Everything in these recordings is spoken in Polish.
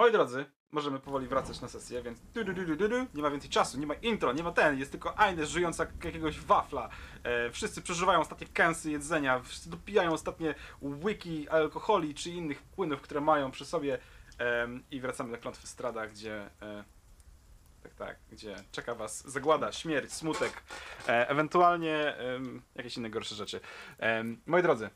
Moi drodzy, możemy powoli wracać na sesję, więc du, du, du, du, du, nie ma więcej czasu, nie ma intro, nie ma ten, jest tylko Aines żyjąc jak jakiegoś wafla. E, wszyscy przeżywają ostatnie kęsy jedzenia, wszyscy dopijają ostatnie łyki alkoholi czy innych płynów, które mają przy sobie em, i wracamy do klątwy Strada, gdzie... E, tak, tak, gdzie czeka was zagłada, śmierć, smutek, e, ewentualnie jakieś inne gorsze rzeczy. Moi drodzy,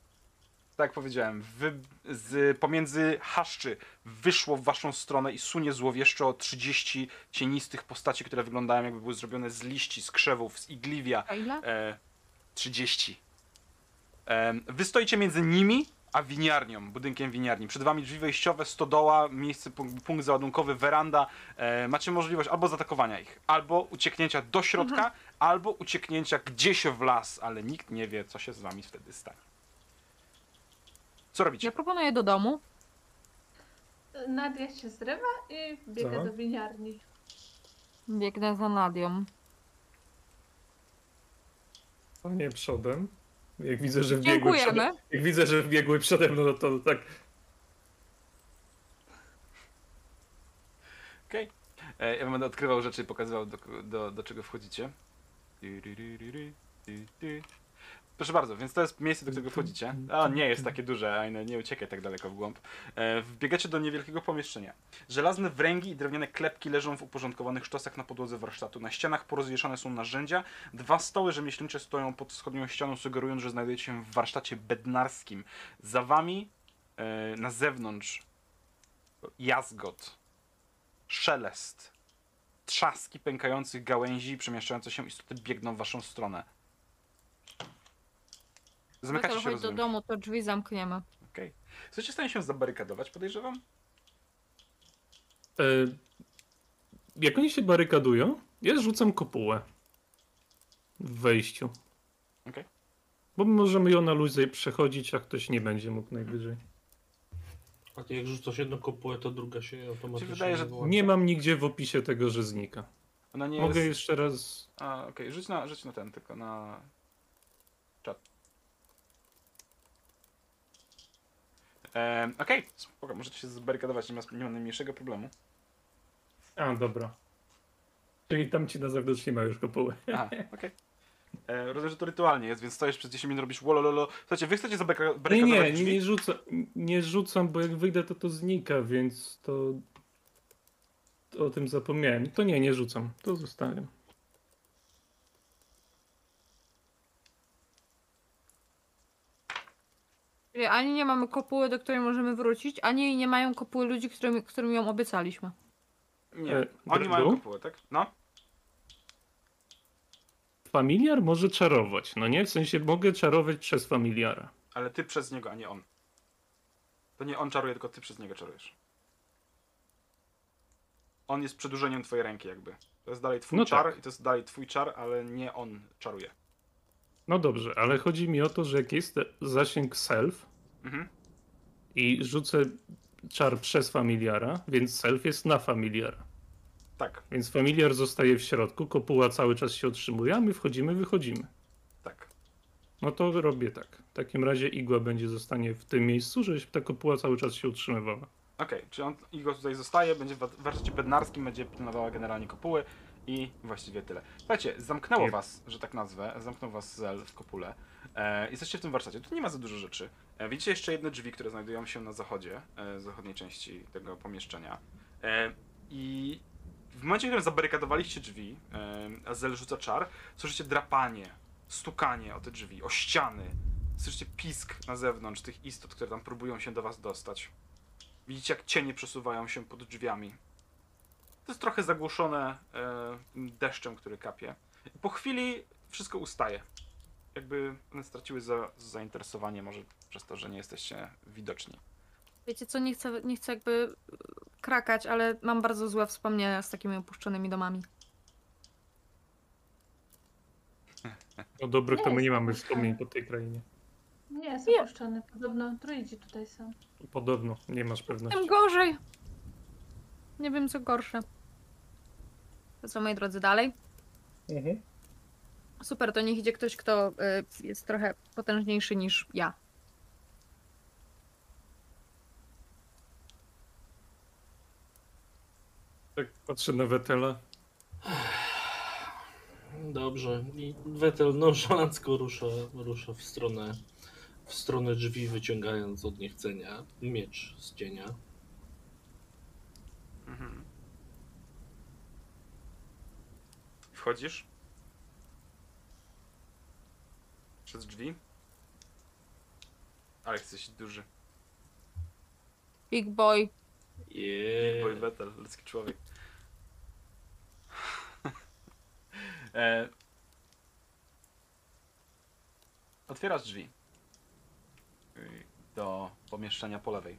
tak jak powiedziałem, wy, z pomiędzy haszczy wyszło w waszą stronę i sunie złowieszczo 30 cienistych postaci, które wyglądają jakby były zrobione z liści, z krzewów, z igliwia. A ile? E, 30. E, wy stoicie między nimi a winiarnią, budynkiem winiarni. Przed wami drzwi wejściowe, stodoła, miejsce, punk- punkt załadunkowy, weranda. E, macie możliwość albo zaatakowania ich, albo ucieknięcia do środka, albo ucieknięcia gdzieś w las, ale nikt nie wie, co się z wami wtedy stanie. Co robicie? Ja proponuję do domu. Nadia się zrywa i biega Co? do winiarni. Biegnę za Nadią. O nie, przodem. Jak widzę, że wbiegły przede... Jak widzę, że wbiegły przede mną, no to tak... Okej. E, Ja będę odkrywał rzeczy i pokazywał, do, do, do czego wchodzicie. Proszę bardzo, więc to jest miejsce, do którego wchodzicie. A, nie jest takie duże, a nie, uciekaj tak daleko w głąb. E, Wbiegacie do niewielkiego pomieszczenia. Żelazne wręgi i drewniane klepki leżą w uporządkowanych sztosach na podłodze warsztatu. Na ścianach porozwieszane są narzędzia. Dwa stoły rzemieślnicze stoją pod wschodnią ścianą, sugerując, że znajdujecie się w warsztacie bednarskim. Za wami, e, na zewnątrz, jazgot szelest, trzaski pękających gałęzi przemieszczające się istoty biegną w waszą stronę. Zamykacie Jak się, chodź do rozumiem. domu, to drzwi zamkniemy. Okej. Chcecie w stanie się zabarykadować, podejrzewam? E, jak oni się barykadują, ja rzucam kopułę w wejściu. Okej. Bo możemy ją na luzie przechodzić, a ktoś nie będzie mógł najwyżej. A ty jak rzucasz jedną kopułę, to druga się automatycznie wydaje, że wyłącza? Nie mam nigdzie w opisie tego, że znika. Ona nie Mogę jest... jeszcze raz... A, okej, rzuć, na, rzuć na ten, tylko na... czat. Ehm, okej, spoko, możecie się zabarykadować, nie ma, nie ma najmniejszego problemu. A, dobra. Czyli tam ci na zewnątrz nie ma już kopuły. Aha, okej. E, Rozumiem, że to rytualnie jest, więc stoisz przez 10 minut, robisz wolololo. Słuchajcie, wy chcecie zabarykadować nie, nie, drzwi? nie, rzucam, nie rzucam, bo jak wyjdę, to to znika, więc to o tym zapomniałem. To nie, nie rzucam. To zostawiam. Czyli ani nie mamy kopuły, do której możemy wrócić, ani nie mają kopuły ludzi, którym, którym ją obiecaliśmy. Nie, E, oni mają Dredu? kopułę, tak? No. Familiar może czarować, no nie? W sensie mogę czarować przez familiara. Ale ty przez niego, a nie on. To nie on czaruje, tylko ty przez niego czarujesz. On jest przedłużeniem twojej ręki jakby. To jest dalej twój No czar tak. i to jest dalej twój czar, ale nie on czaruje. No dobrze, ale chodzi mi o to, że jak jest zasięg self Mhm. i rzucę czar przez familiara, więc self jest na familiara. Tak, Więc familiar zostaje w środku, kopuła cały czas się otrzymuje, a my wchodzimy, wychodzimy. tak. No to robię tak. W takim razie igła będzie zostanie w tym miejscu, żeby ta kopuła cały czas się utrzymywała. Okej, czyli on Igor tutaj zostaje, będzie w warsztacie bednarskim, będzie pilnowała generalnie kopuły i właściwie tyle. Słuchajcie, zamknęło was, że tak nazwę, zamknął was Zel w kopule. E, jesteście w tym warsztacie, tu nie ma za dużo rzeczy. E, widzicie jeszcze jedne drzwi, które znajdują się na zachodzie, e, zachodniej części tego pomieszczenia. E, I w momencie, w którym zabarykadowaliście drzwi, e, a Zel rzuca czar, słyszycie drapanie, stukanie o te drzwi, o ściany. Słyszycie pisk na zewnątrz tych istot, które tam próbują się do was dostać. Widzicie, jak cienie przesuwają się pod drzwiami. To jest trochę zagłuszone e, deszczem, który kapie. Po chwili wszystko ustaje. Jakby one straciły za, zainteresowanie, może przez to, że nie jesteście widoczni. Wiecie co, nie chcę, nie chcę jakby e, krakać, ale mam bardzo złe wspomnienia z takimi opuszczonymi domami. No dobrych to my nie mamy wspomnień po tej krainie. Nie jest opuszczony. Podobno druidzi tutaj są. Podobno, nie masz pewności. Tym gorzej. Nie wiem, co gorsze. To co, moi drodzy, dalej? Mhm. Super, to niech idzie ktoś, kto y, jest trochę potężniejszy niż ja. Tak patrzę na Wetela. Dobrze. I Wetel nonszalancko rusza, rusza w stronę w stronę drzwi, wyciągając od niechcenia miecz z cienia. Mhm. Wchodzisz? Przez drzwi? Ale jesteś duży. Big boy. Jeee. Boy Battle, ludzki człowiek. e... Otwierasz drzwi do pomieszczenia po lewej.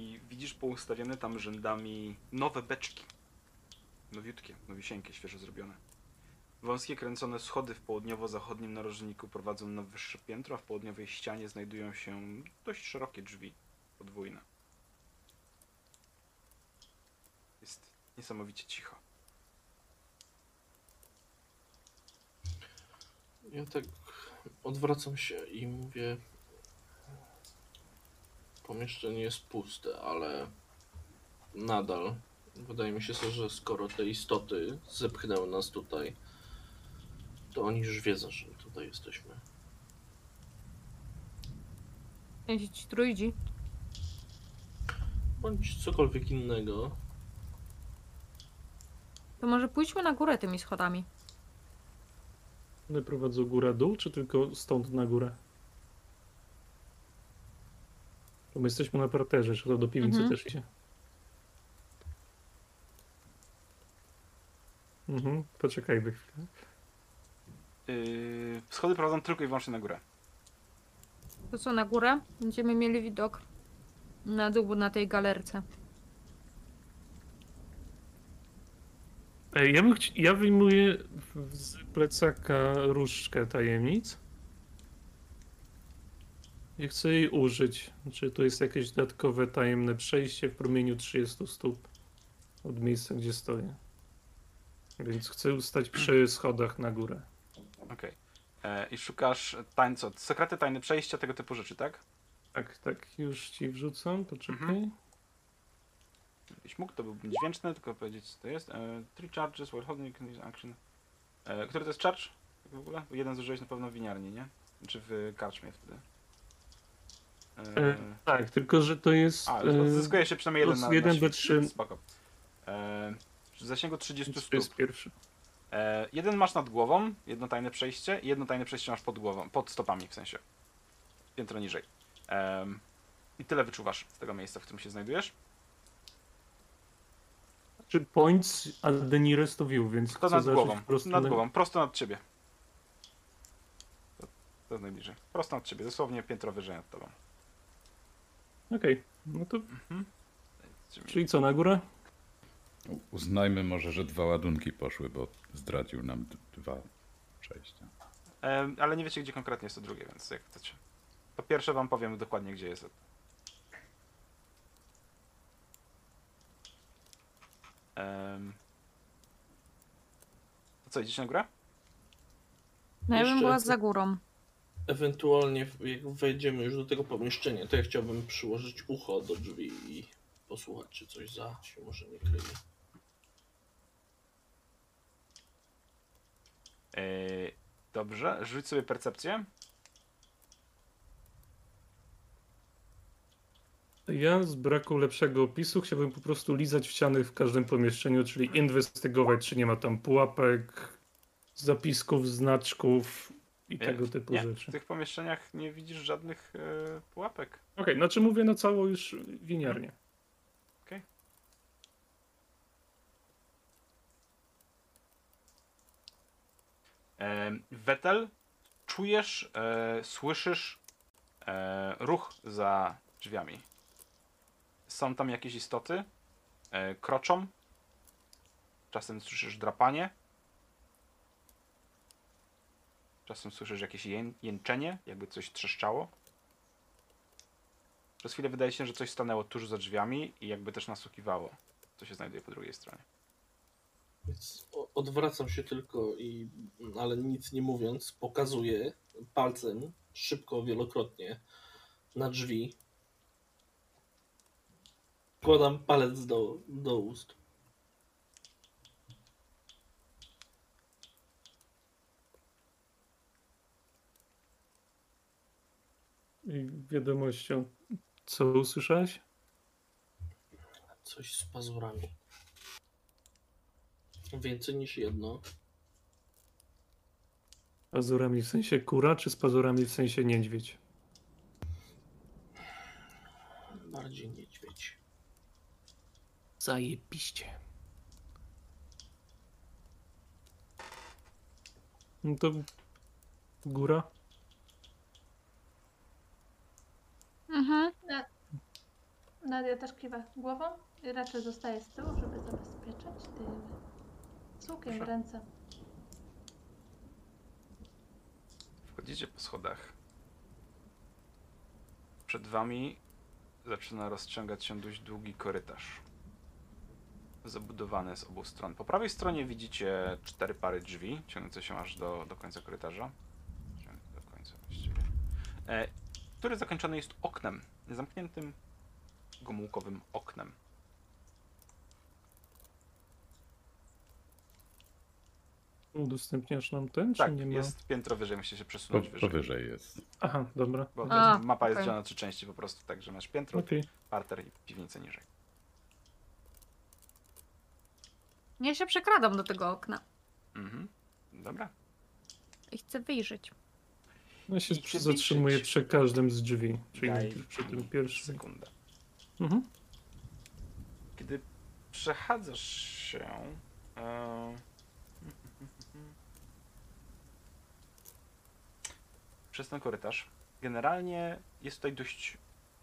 I widzisz poustawione tam rzędami nowe beczki. Nowiutkie, nowisieńkie, świeżo zrobione. Wąskie kręcone schody w południowo-zachodnim narożniku prowadzą na wyższe piętro, a w południowej ścianie znajdują się dość szerokie drzwi, podwójne. Jest niesamowicie cicho. Ja tak odwracam się i mówię. Pomieszczenie jest puste, ale nadal wydaje mi się, że skoro te istoty zepchnęły nas tutaj, to oni już wiedzą, że tutaj jesteśmy. Ci druidzi. Bądź cokolwiek innego. To może pójdźmy na górę tymi schodami. One prowadzą górę-dół, czy tylko stąd na górę? Bo my jesteśmy na parterze, czy to do piwnicy Mhm. też idzie? Mhm, poczekajmy chwilę. Yy, schody prowadzą tylko i wyłącznie na górę. To co, na górę? Będziemy mieli widok na dół na tej galerce. Ej, ja, bym ja wyjmuję z plecaka różdżkę tajemnic. I chcę jej użyć. Czy to jest jakieś dodatkowe tajemne przejście w promieniu 30 stóp od miejsca, gdzie stoję. Więc chcę ustać przy schodach na górę. Okej. E, I szukasz tań, co? Sekrety, tajne przejścia, tego typu rzeczy, tak? Tak, tak, już ci wrzucam, poczekaj. Mhm. Gdybyś mógł, to byłby dźwięczny, tylko powiedzieć co to jest. E, three charges while holding action. E, który to jest charge? Tak w ogóle? Jeden zużyłeś na pewno w winiarni, nie? Czy w karczmie wtedy. E, E, tak, tylko że to jest. a, e, odzyskuje się przynajmniej jeden na, na jeden świt. D3. Spoko. E, w zasięgu 30 to stóp. jest pierwszy. E, jeden masz nad głową, jedno tajne przejście i jedno tajne przejście masz pod głową, pod stopami w sensie. Piętro niżej. Em, I tyle wyczuwasz z tego miejsca, w którym się znajdujesz. Czy points a the nearest to view, więc chcę nad głową. po prostu Nad na- głową, prosto nad ciebie. To, to jest najbliżej. Prosto nad ciebie, dosłownie piętro wyżej nad tobą. Okej, no to Mhm. czyli co, na górę? Uznajmy może, że dwa ładunki poszły, bo zdradził nam d- dwa przejścia. Em, ale nie wiecie, gdzie konkretnie jest to drugie, więc jak chcecie. To pierwsze wam powiem dokładnie, gdzie jest. Em, to co, idziecie na górę? No ja bym Jeszcze- była za górą. Ewentualnie, jak wejdziemy już do tego pomieszczenia, to ja chciałbym przyłożyć ucho do drzwi i posłuchać, czy coś za się może nie kryje. Yy, dobrze, rzuć sobie percepcję. Ja z braku lepszego opisu chciałbym po prostu lizać w ściany w każdym pomieszczeniu, czyli inwestygować, czy nie ma tam pułapek, zapisków, znaczków i Nie, tego typu nie, rzeczy. W tych pomieszczeniach nie widzisz żadnych e, pułapek. Okej, znaczy mówię na całą już winiarnię. E, Wetel, czujesz, e, słyszysz e, ruch za drzwiami. Są tam jakieś istoty, e, kroczą. Czasem słyszysz drapanie. Czasem słyszysz jakieś ję, jęczenie, jakby coś trzeszczało. Przez chwilę wydaje się, że coś stanęło tuż za drzwiami i jakby też nasłuchiwało, co się znajduje po drugiej stronie. Więc odwracam się tylko i, ale nic nie mówiąc, pokazuję palcem szybko, wielokrotnie na drzwi. Kładam palec do, do ust. Wiadomością. Co usłyszałeś? Coś z pazurami. Więcej niż jedno. Pazurami w sensie kura, czy z pazurami w sensie niedźwiedź? Bardziej niedźwiedź. Zajebiście. No to góra? Mhm. Nadia też kiwa głową i raczej zostaje z tyłu, żeby zabezpieczać tył. Z łukiem w Proszę. ręce. Wchodzicie po schodach. Przed wami zaczyna rozciągać się dość długi korytarz. Zabudowany z obu stron. Po prawej stronie widzicie cztery pary drzwi, ciągnące się aż do, do końca korytarza. Do końca właściwie. E, który zakończony jest oknem. Zamkniętym gomułkowym oknem. Udostępniasz nam ten, Tak, czy nie ma? jest piętro wyżej, musicie się Po, przesunąć wyżej. powyżej jest. Aha, dobra. Bo A, jest, mapa jest dzielona na trzy części po prostu, także masz piętro, Okej. parter i piwnicę niżej. Ja się przekradam do tego okna Mhm. Dobra. i chcę wyjrzeć. No się I czy zatrzymuję przy każdym z drzwi, czyli Daj przy tym pierwszym. Sekundę. Mhm. Kiedy przechadzasz się. E... Przez ten korytarz. Generalnie jest tutaj dość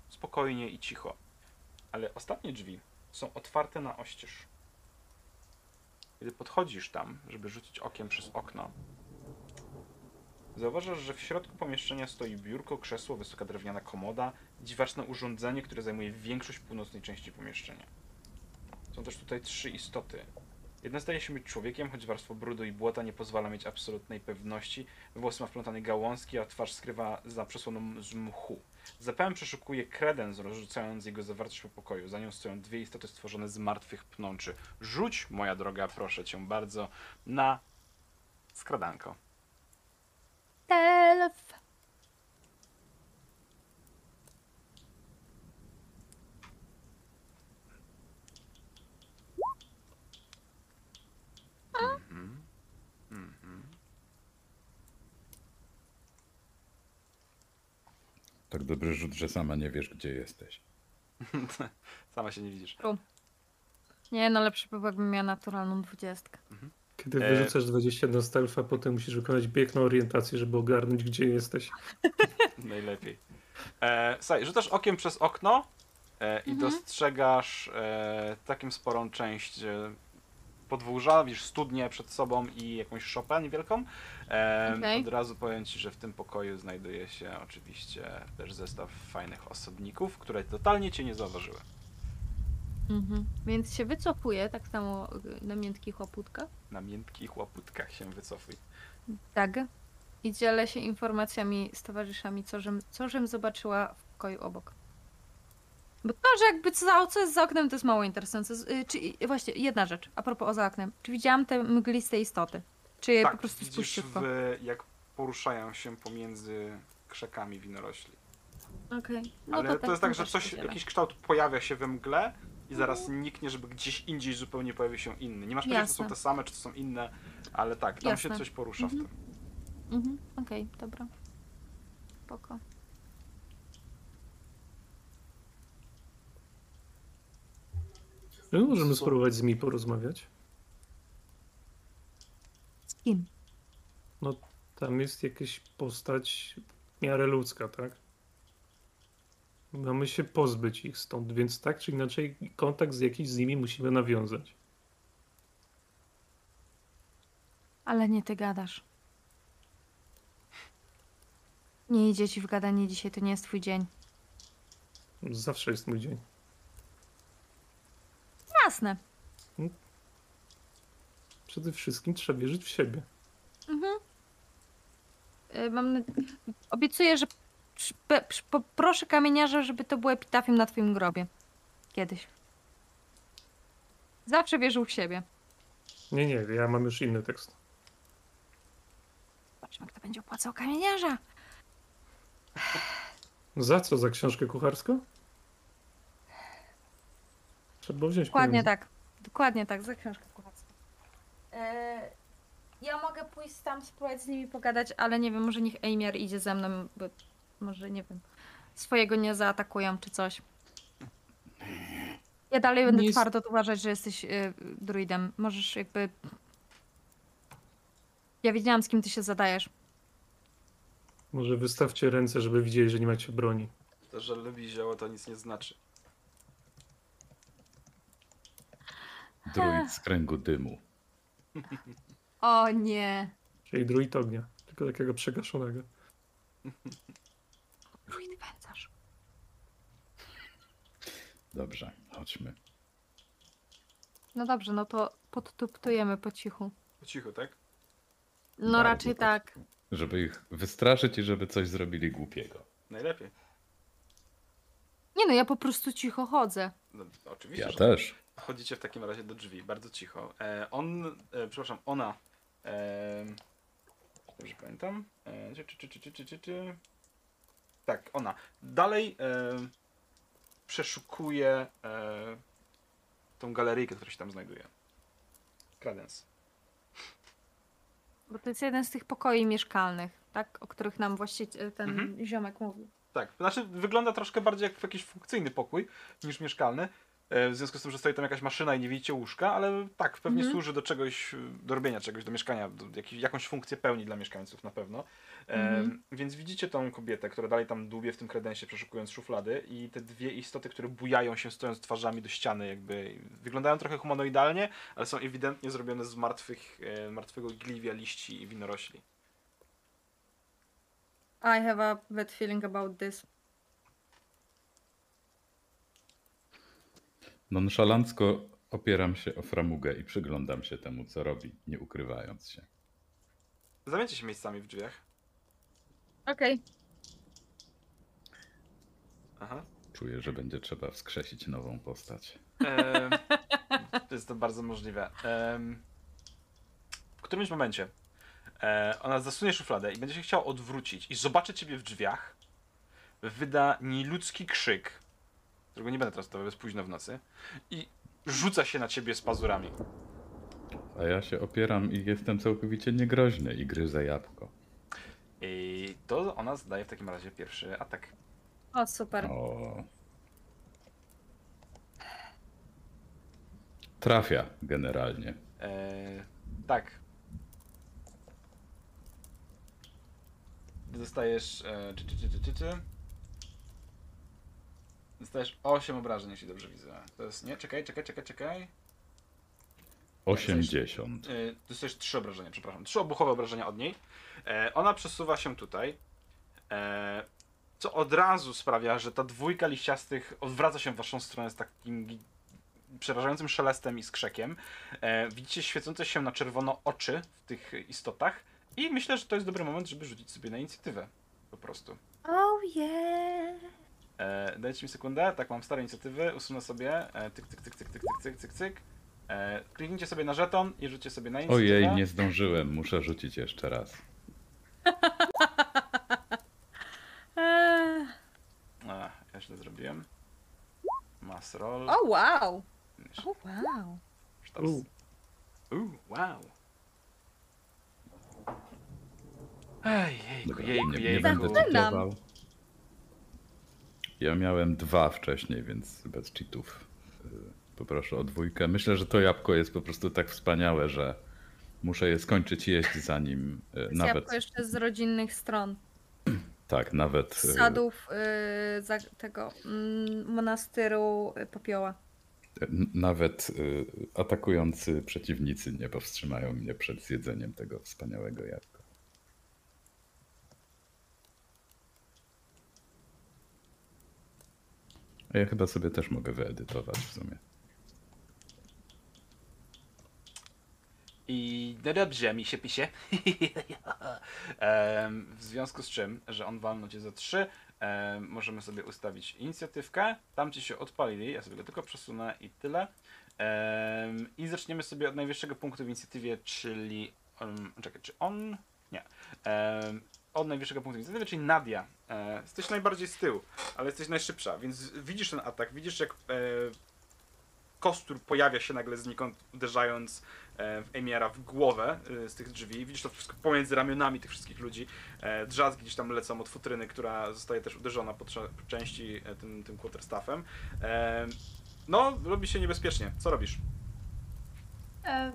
spokojnie i cicho. Ale ostatnie drzwi są otwarte na oścież. Kiedy podchodzisz tam, żeby rzucić okiem przez okno, zauważasz, że w środku pomieszczenia stoi biurko, krzesło, wysoka drewniana komoda, dziwaczne urządzenie, które zajmuje większość północnej części pomieszczenia. Są też tutaj trzy istoty. Jedna zdaje się być człowiekiem, choć warstwo brudu i błota nie pozwala mieć absolutnej pewności. Włosy ma wplątane gałązki, a twarz skrywa za przesłoną z mchu. Zapałem przeszukuje kredens, rozrzucając jego zawartość po pokoju. Za nią stoją dwie istoty stworzone z martwych pnączy. Rzuć, moja droga, proszę cię bardzo, na skradanko. Elf. Mhm. Mhm. Tak dobry rzut, że sama nie wiesz, gdzie jesteś. Sama się nie widzisz. Nie, no lepszy by było, jakbym miała naturalną dwudziestkę. Kiedy E- wyrzucasz 20 na stealth, a potem musisz wykonać bieg na orientację, żeby ogarnąć, gdzie jesteś. Najlepiej. E, słuchaj, rzucasz okiem przez okno e, i Mhm. dostrzegasz e, taką sporą część e, podwórza, widzisz studnię przed sobą i jakąś szopę niewielką. E, Okej. Od razu powiem Ci, że w tym pokoju znajduje się oczywiście też zestaw fajnych osobników, które totalnie Cię nie zauważyły. Mhm. Więc się wycofuję, tak samo y, na miękkich łaputkach. Na miękkich łaputkach się wycofuj. Tak. I dzielę się informacjami z towarzyszami, co żem, co żem zobaczyła w pokoju obok. Bo to, że jakby co, co jest za oknem, to jest mało interesujące. Y, Czy, właśnie, jedna rzecz, a propos o za oknem. Czy widziałam te mgliste istoty? Czy je po tak, prostu widzisz, spuściutko? w, jak poruszają się pomiędzy krzakami winorośli. Okej. No Ale to, jest tak, że coś, jakiś kształt pojawia się we mgle i zaraz niknie, żeby gdzieś indziej zupełnie pojawił się inny. Nie masz pojęcia, czy to są Jasne. te same, czy to są inne, ale tak, tam się Jasne. coś porusza Mhm. w tym. Mhm, okej, dobra. Spoko. My możemy spróbować z mi porozmawiać. Z kim? Tam jest jakaś postać w miarę ludzka, tak? Mamy się pozbyć ich stąd, więc tak czy inaczej kontakt z jakiś z nimi musimy nawiązać. Ale nie ty gadasz. Nie idzie ci w gadanie dzisiaj, to nie jest twój dzień. Zawsze jest mój dzień. Jasne. Przede wszystkim trzeba wierzyć w siebie. Mhm. Y, Mam na... Obiecuję, że poproszę kamieniarza, żeby to było epitafium na twoim grobie. Kiedyś. Zawsze wierzył w siebie. Nie, nie, ja mam już inny tekst. Zobaczymy, kto będzie opłacał kamieniarza. Za co? Za książkę kucharską? Trzeba było wziąć Dokładnie pieniądze. tak. Dokładnie tak, za książkę kucharską. E, ja mogę pójść tam, spróbować z nimi pogadać, ale nie wiem, może niech Ejmiar idzie ze mną, bo może, nie wiem, swojego nie zaatakują czy coś. Ja dalej będę Nie jest- twardo uważać, że jesteś y, druidem. Możesz jakby... Ja wiedziałam, z kim ty się zadajesz. Może wystawcie ręce, żeby widzieli, że nie macie broni. To, że lubi zioło, to nic nie znaczy. Druid z kręgu dymu. O nie. Czyli druid ognia. Tylko takiego przegaszonego. Druid wędzarz. Dobrze, chodźmy. No dobrze, no to podtuptujemy po cichu. Po cichu, tak? No Bardzo raczej po tak. Żeby ich wystraszyć i żeby coś zrobili głupiego. Najlepiej. Nie no, ja po prostu cicho chodzę. No, oczywiście, Ja że też. Chodzicie w takim razie do drzwi, bardzo cicho. E, on, e, przepraszam, ona. E, dobrze pamiętam. E, czy, czy, czy, czy, czy, czy, czy. Tak, ona. Dalej e, przeszukuje e, tą galeryjkę, która się tam znajduje. Kradens. Bo to jest jeden z tych pokoi mieszkalnych, tak? O których nam właściciel, ten Mhm. ziomek mówił. Tak, znaczy wygląda troszkę bardziej jak jakiś funkcyjny pokój niż mieszkalny. E, W związku z tym, że stoi tam jakaś maszyna i nie widzicie łóżka, ale tak, pewnie Mhm. służy do czegoś, do robienia czegoś, do mieszkania, do jakąś funkcję pełni dla mieszkańców na pewno. E, Mhm. Więc widzicie tą kobietę, która dalej tam dłubie w tym kredensie, przeszukując szuflady i te dwie istoty, które bujają się stojąc twarzami do ściany, jakby wyglądają trochę humanoidalnie, ale są ewidentnie zrobione z martwych, e, martwego gliwia, liści i winorośli. I have a bad feeling about this. Nonszalancko opieram się o framugę i przyglądam się temu, co robi, nie ukrywając się. Zamieńcie się miejscami w drzwiach. Okej. Aha. Czuję, że będzie trzeba wskrzesić nową postać. Em, jest to bardzo możliwe. Em, w którymś momencie e, ona zasunie szufladę i będzie się chciała odwrócić i zobaczy ciebie w drzwiach. Wyda nieludzki krzyk, którego nie będę teraz to jest późno w nocy, i rzuca się na ciebie z pazurami. A ja się opieram i jestem całkowicie niegroźny i gryzę jabłko. I to ona zadaje w takim razie pierwszy atak. O, super. O. Trafia generalnie. E, tak. Dostajesz. E, czy, czy, czy, czy, czy. Dostajesz 8 obrażeń, jeśli dobrze widzę. To jest. Nie, czekaj, czekaj, czekaj, czekaj. 80. E, dostajesz 3 obrażenia, przepraszam. 3 obuchowe obrażenia od niej. E, ona przesuwa się tutaj. E, co od razu sprawia, że ta dwójka liściastych odwraca się w waszą stronę z takim przerażającym szelestem i skrzekiem. E, widzicie świecące się na czerwono oczy w tych istotach i myślę, że to jest dobry moment, żeby rzucić sobie na inicjatywę. Po prostu. Oh yeah. E, dajcie mi sekundę, tak mam stare inicjatywy, usunę sobie, e, tyk, tyk, tyk, tyk, tyk, tyk, cyk, cyk, cyk. E, kliknijcie sobie na żeton i rzućcie sobie na inicjatywę. Ojej, nie zdążyłem, muszę rzucić jeszcze raz. Eee. A, ja źle zrobiłem. Mass roll. O, wow. O, wow. Sztos. U. Uuu, wow. Ej, jejku, Dobra, jejku, nie, nie jejku. będę Zaczynam. cheatował. Ja miałem dwa wcześniej, więc bez cheatów y, poproszę o dwójkę. Myślę, że to jabłko jest po prostu tak wspaniałe, że muszę je skończyć jeść zanim y, Jest nawet jabłko jeszcze z rodzinnych stron. tak, nawet Z y, sadów y, za, tego mm, monastyru popioła. nawet y, atakujący przeciwnicy nie powstrzymają mnie przed zjedzeniem tego wspaniałego jabłka. Ja chyba sobie też mogę wyedytować w sumie. I no dobrze, mi się pisze. W związku z czym, że on walnął cię za 3, możemy sobie ustawić inicjatywkę. Tam ci się odpalili, ja sobie go tylko przesunę i tyle. I zaczniemy sobie od najwyższego punktu w inicjatywie, czyli. Um, czekaj, czy on. Nie. Od najwyższego punktu w inicjatywie, czyli Nadia. E, jesteś najbardziej z tyłu, ale jesteś najszybsza, więc widzisz ten atak, widzisz jak e, kostur pojawia się nagle znikąd, uderzając e, w Emiara w głowę e, z tych drzwi. Widzisz to wszystko pomiędzy ramionami tych wszystkich ludzi. E, drzazgi gdzieś tam lecą od futryny, która zostaje też uderzona po, po części e, tym, tym quarterstaffem. E, no, robi się niebezpiecznie. Co robisz? E,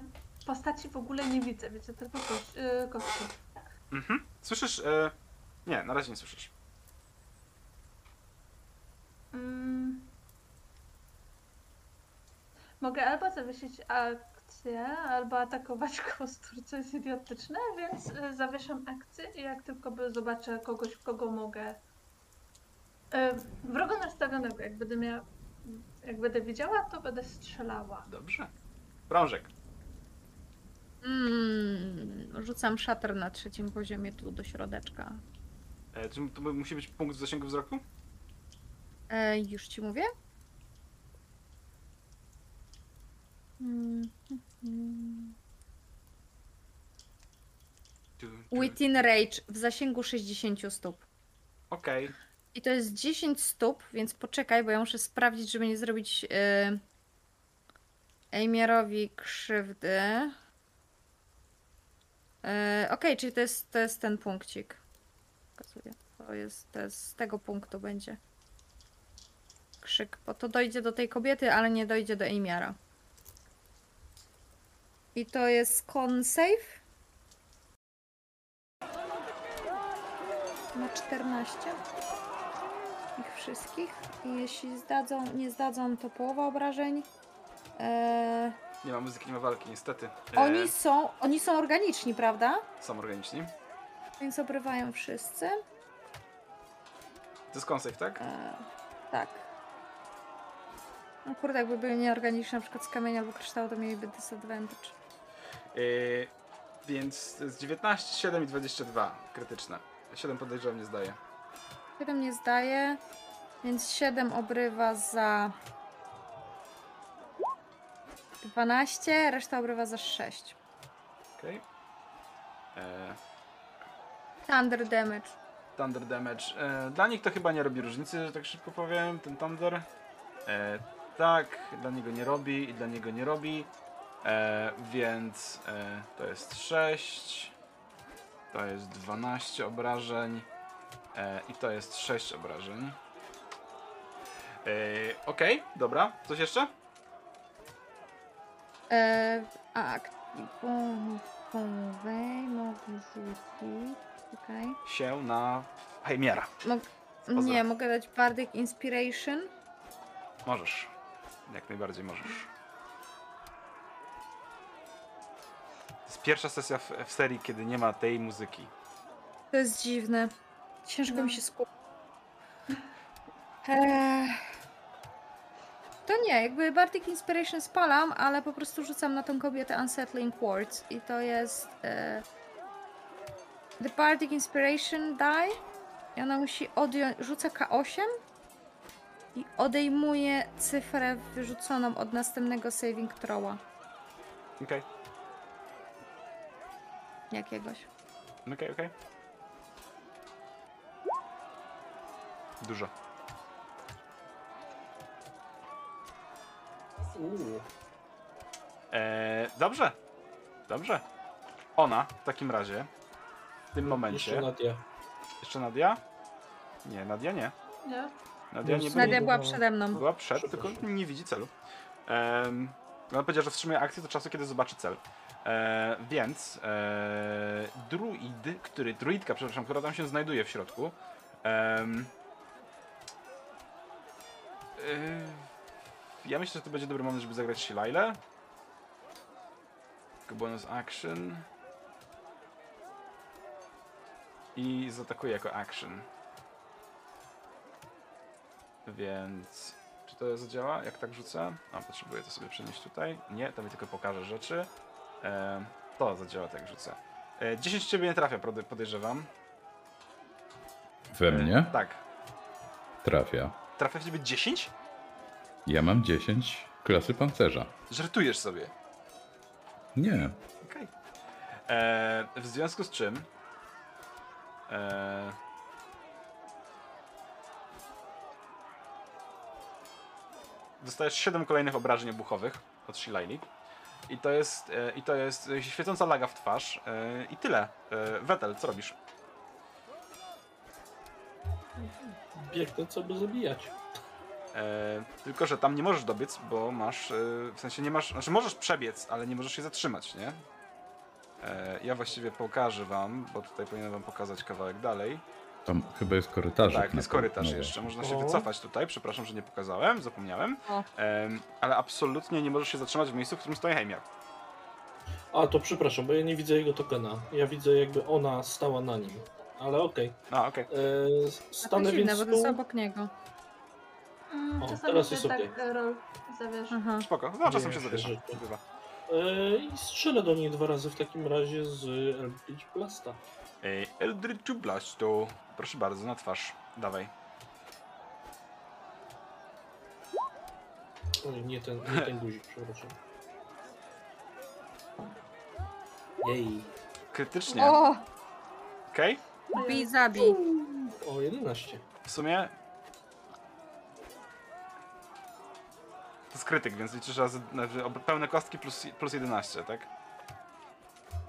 postaci w ogóle nie widzę, widzę tylko koś, e. Mhm. Słyszysz? E, nie, na razie nie słyszysz. Mm. Mogę albo zawiesić akcję, albo atakować kostur, co jest idiotyczne, więc e, zawieszam akcję i jak tylko by zobaczę kogoś, w kogo mogę. E, wrogo nastawionego, jak będę miała. Jak będę widziała, to będę strzelała. Dobrze. Brążek. Mm, rzucam szater na trzecim poziomie tu do środeczka. E, czy to musi być punkt zasięgu wzroku? E, już ci mówię. Within range w zasięgu 60 stóp. Okej. I to jest 10 stóp, więc poczekaj, bo ja muszę sprawdzić, żeby nie zrobić yy, Ejmierowi krzywdy. Yy, Okej, czyli to jest, to jest ten punkcik. Pokazuję. To jest, to jest z tego punktu będzie. Krzyk, bo to dojdzie do tej kobiety, ale nie dojdzie do Ejmiara. I to jest con save. Ma 14 ich wszystkich. I jeśli zdadzą, nie zdadzą, to połowa obrażeń. Eee, Nie ma muzyki, nie ma walki, niestety. E, oni są, oni są organiczni, prawda? Są organiczni. Więc obrywają wszyscy. To jest konsejf, tak? Eee, tak. No kurde, jakby byli nieorganiczni, na przykład z kamienia albo kryształu, to mieliby disadvantage. E, więc to jest 19, 7 i 22 krytyczne. 7 podejrzewam nie zdaje. 7 nie zdaje, więc 7 obrywa za 12, reszta obrywa za 6. Okej. E, Thunder damage. Thunder damage. E, dla nich to chyba nie robi różnicy, że tak szybko powiem, ten Thunder. E, tak, dla niego nie robi i dla niego nie robi. E, więc e, to jest 6. To jest 12 obrażeń. E, I to jest 6 obrażeń. E, Okej, dobra. Coś jeszcze? E, aktywowej mogę rzucić. Czekaj. Się na Heimiara. Mog nie, mogę dać Bardic Inspiration. Możesz. Jak najbardziej możesz. To jest pierwsza sesja w, w serii, kiedy nie ma tej muzyki. To jest dziwne. Ciężko No. mi się skupić. Eee, to nie, jakby Bardic Inspiration spalam, ale po prostu rzucam na tą kobietę Unsettling Words i to jest e, The Bardic Inspiration die i ona musi odjąć, rzuca K8 i odejmuje cyfrę wyrzuconą od następnego saving throwa Okej, jakiegoś. okej, okej. Dużo. Uuu. Eee, dobrze. Dobrze. Ona w takim razie, w tym momencie. Jeszcze Nadia. Jeszcze Nadia? Nie, Nadia nie. Nie? Nadia nie. Nadia była przede mną. Była przed, tylko nie widzi celu. Um, ona powiedziała, że wstrzymuje akcję do czasu, kiedy zobaczy cel. E, więc e, druid, który, druidka, przepraszam, która tam się znajduje w środku. em, e, ja myślę, że to będzie dobry moment, żeby zagrać Shilaile. Jako bonus action. I zaatakuje jako action. Więc czy to zadziała? Jak tak rzucę? A, potrzebuję to sobie przenieść tutaj. Nie, to mi tylko pokaże rzeczy. E, to zadziała tak rzucę. E, 10 ciebie nie trafia, podejrzewam. We mnie Tak. trafia. Trafia w ciebie 10? Ja mam 10 klasy pancerza. Żartujesz sobie. Nie. Okej. E, W związku z czym. E, dostajesz 7 kolejnych obrażeń obuchowych od Shilaili. I to jest, e, i to jest e, świecąca laga w twarz. E, I tyle. Wetel, co robisz? Biegnę, co by zabijać. E, tylko, że tam nie możesz dobiec, bo masz. E, w sensie nie masz. Znaczy możesz przebiec, ale nie możesz się zatrzymać, nie? E, ja właściwie pokażę wam, bo tutaj powinienem wam pokazać kawałek dalej. Tam chyba jest korytarz. Tak, jest korytarz jeszcze. Można się O. wycofać tutaj. Przepraszam, że nie pokazałem, zapomniałem. Em, ale absolutnie nie możesz się zatrzymać w miejscu, w którym stoi Heimir. A, to przepraszam, bo ja nie widzę jego tokena. Ja widzę jakby ona stała na nim. Ale okej. A, okej. Eee, A to Stanę dziwne, więc bo to jest obok niego. Mm, O, czasami teraz się jest tak okej. e, rol zawiesza. Aha. Spoko. No, czasem Nie, się zawiesza. Bywa. Eee, I strzelę do niej dwa razy w takim razie z Eldritch Blasta. Ej, Eldritch Blasto. Proszę bardzo, na twarz. Dawaj. Oj, nie ten, nie ten guzik, przepraszam. Jej. Krytycznie. O! Okej? Bij, zabij. O, 11. W sumie... To jest krytyk, więc liczysz razy znaczy, ob- pełne kostki plus, plus 11, tak?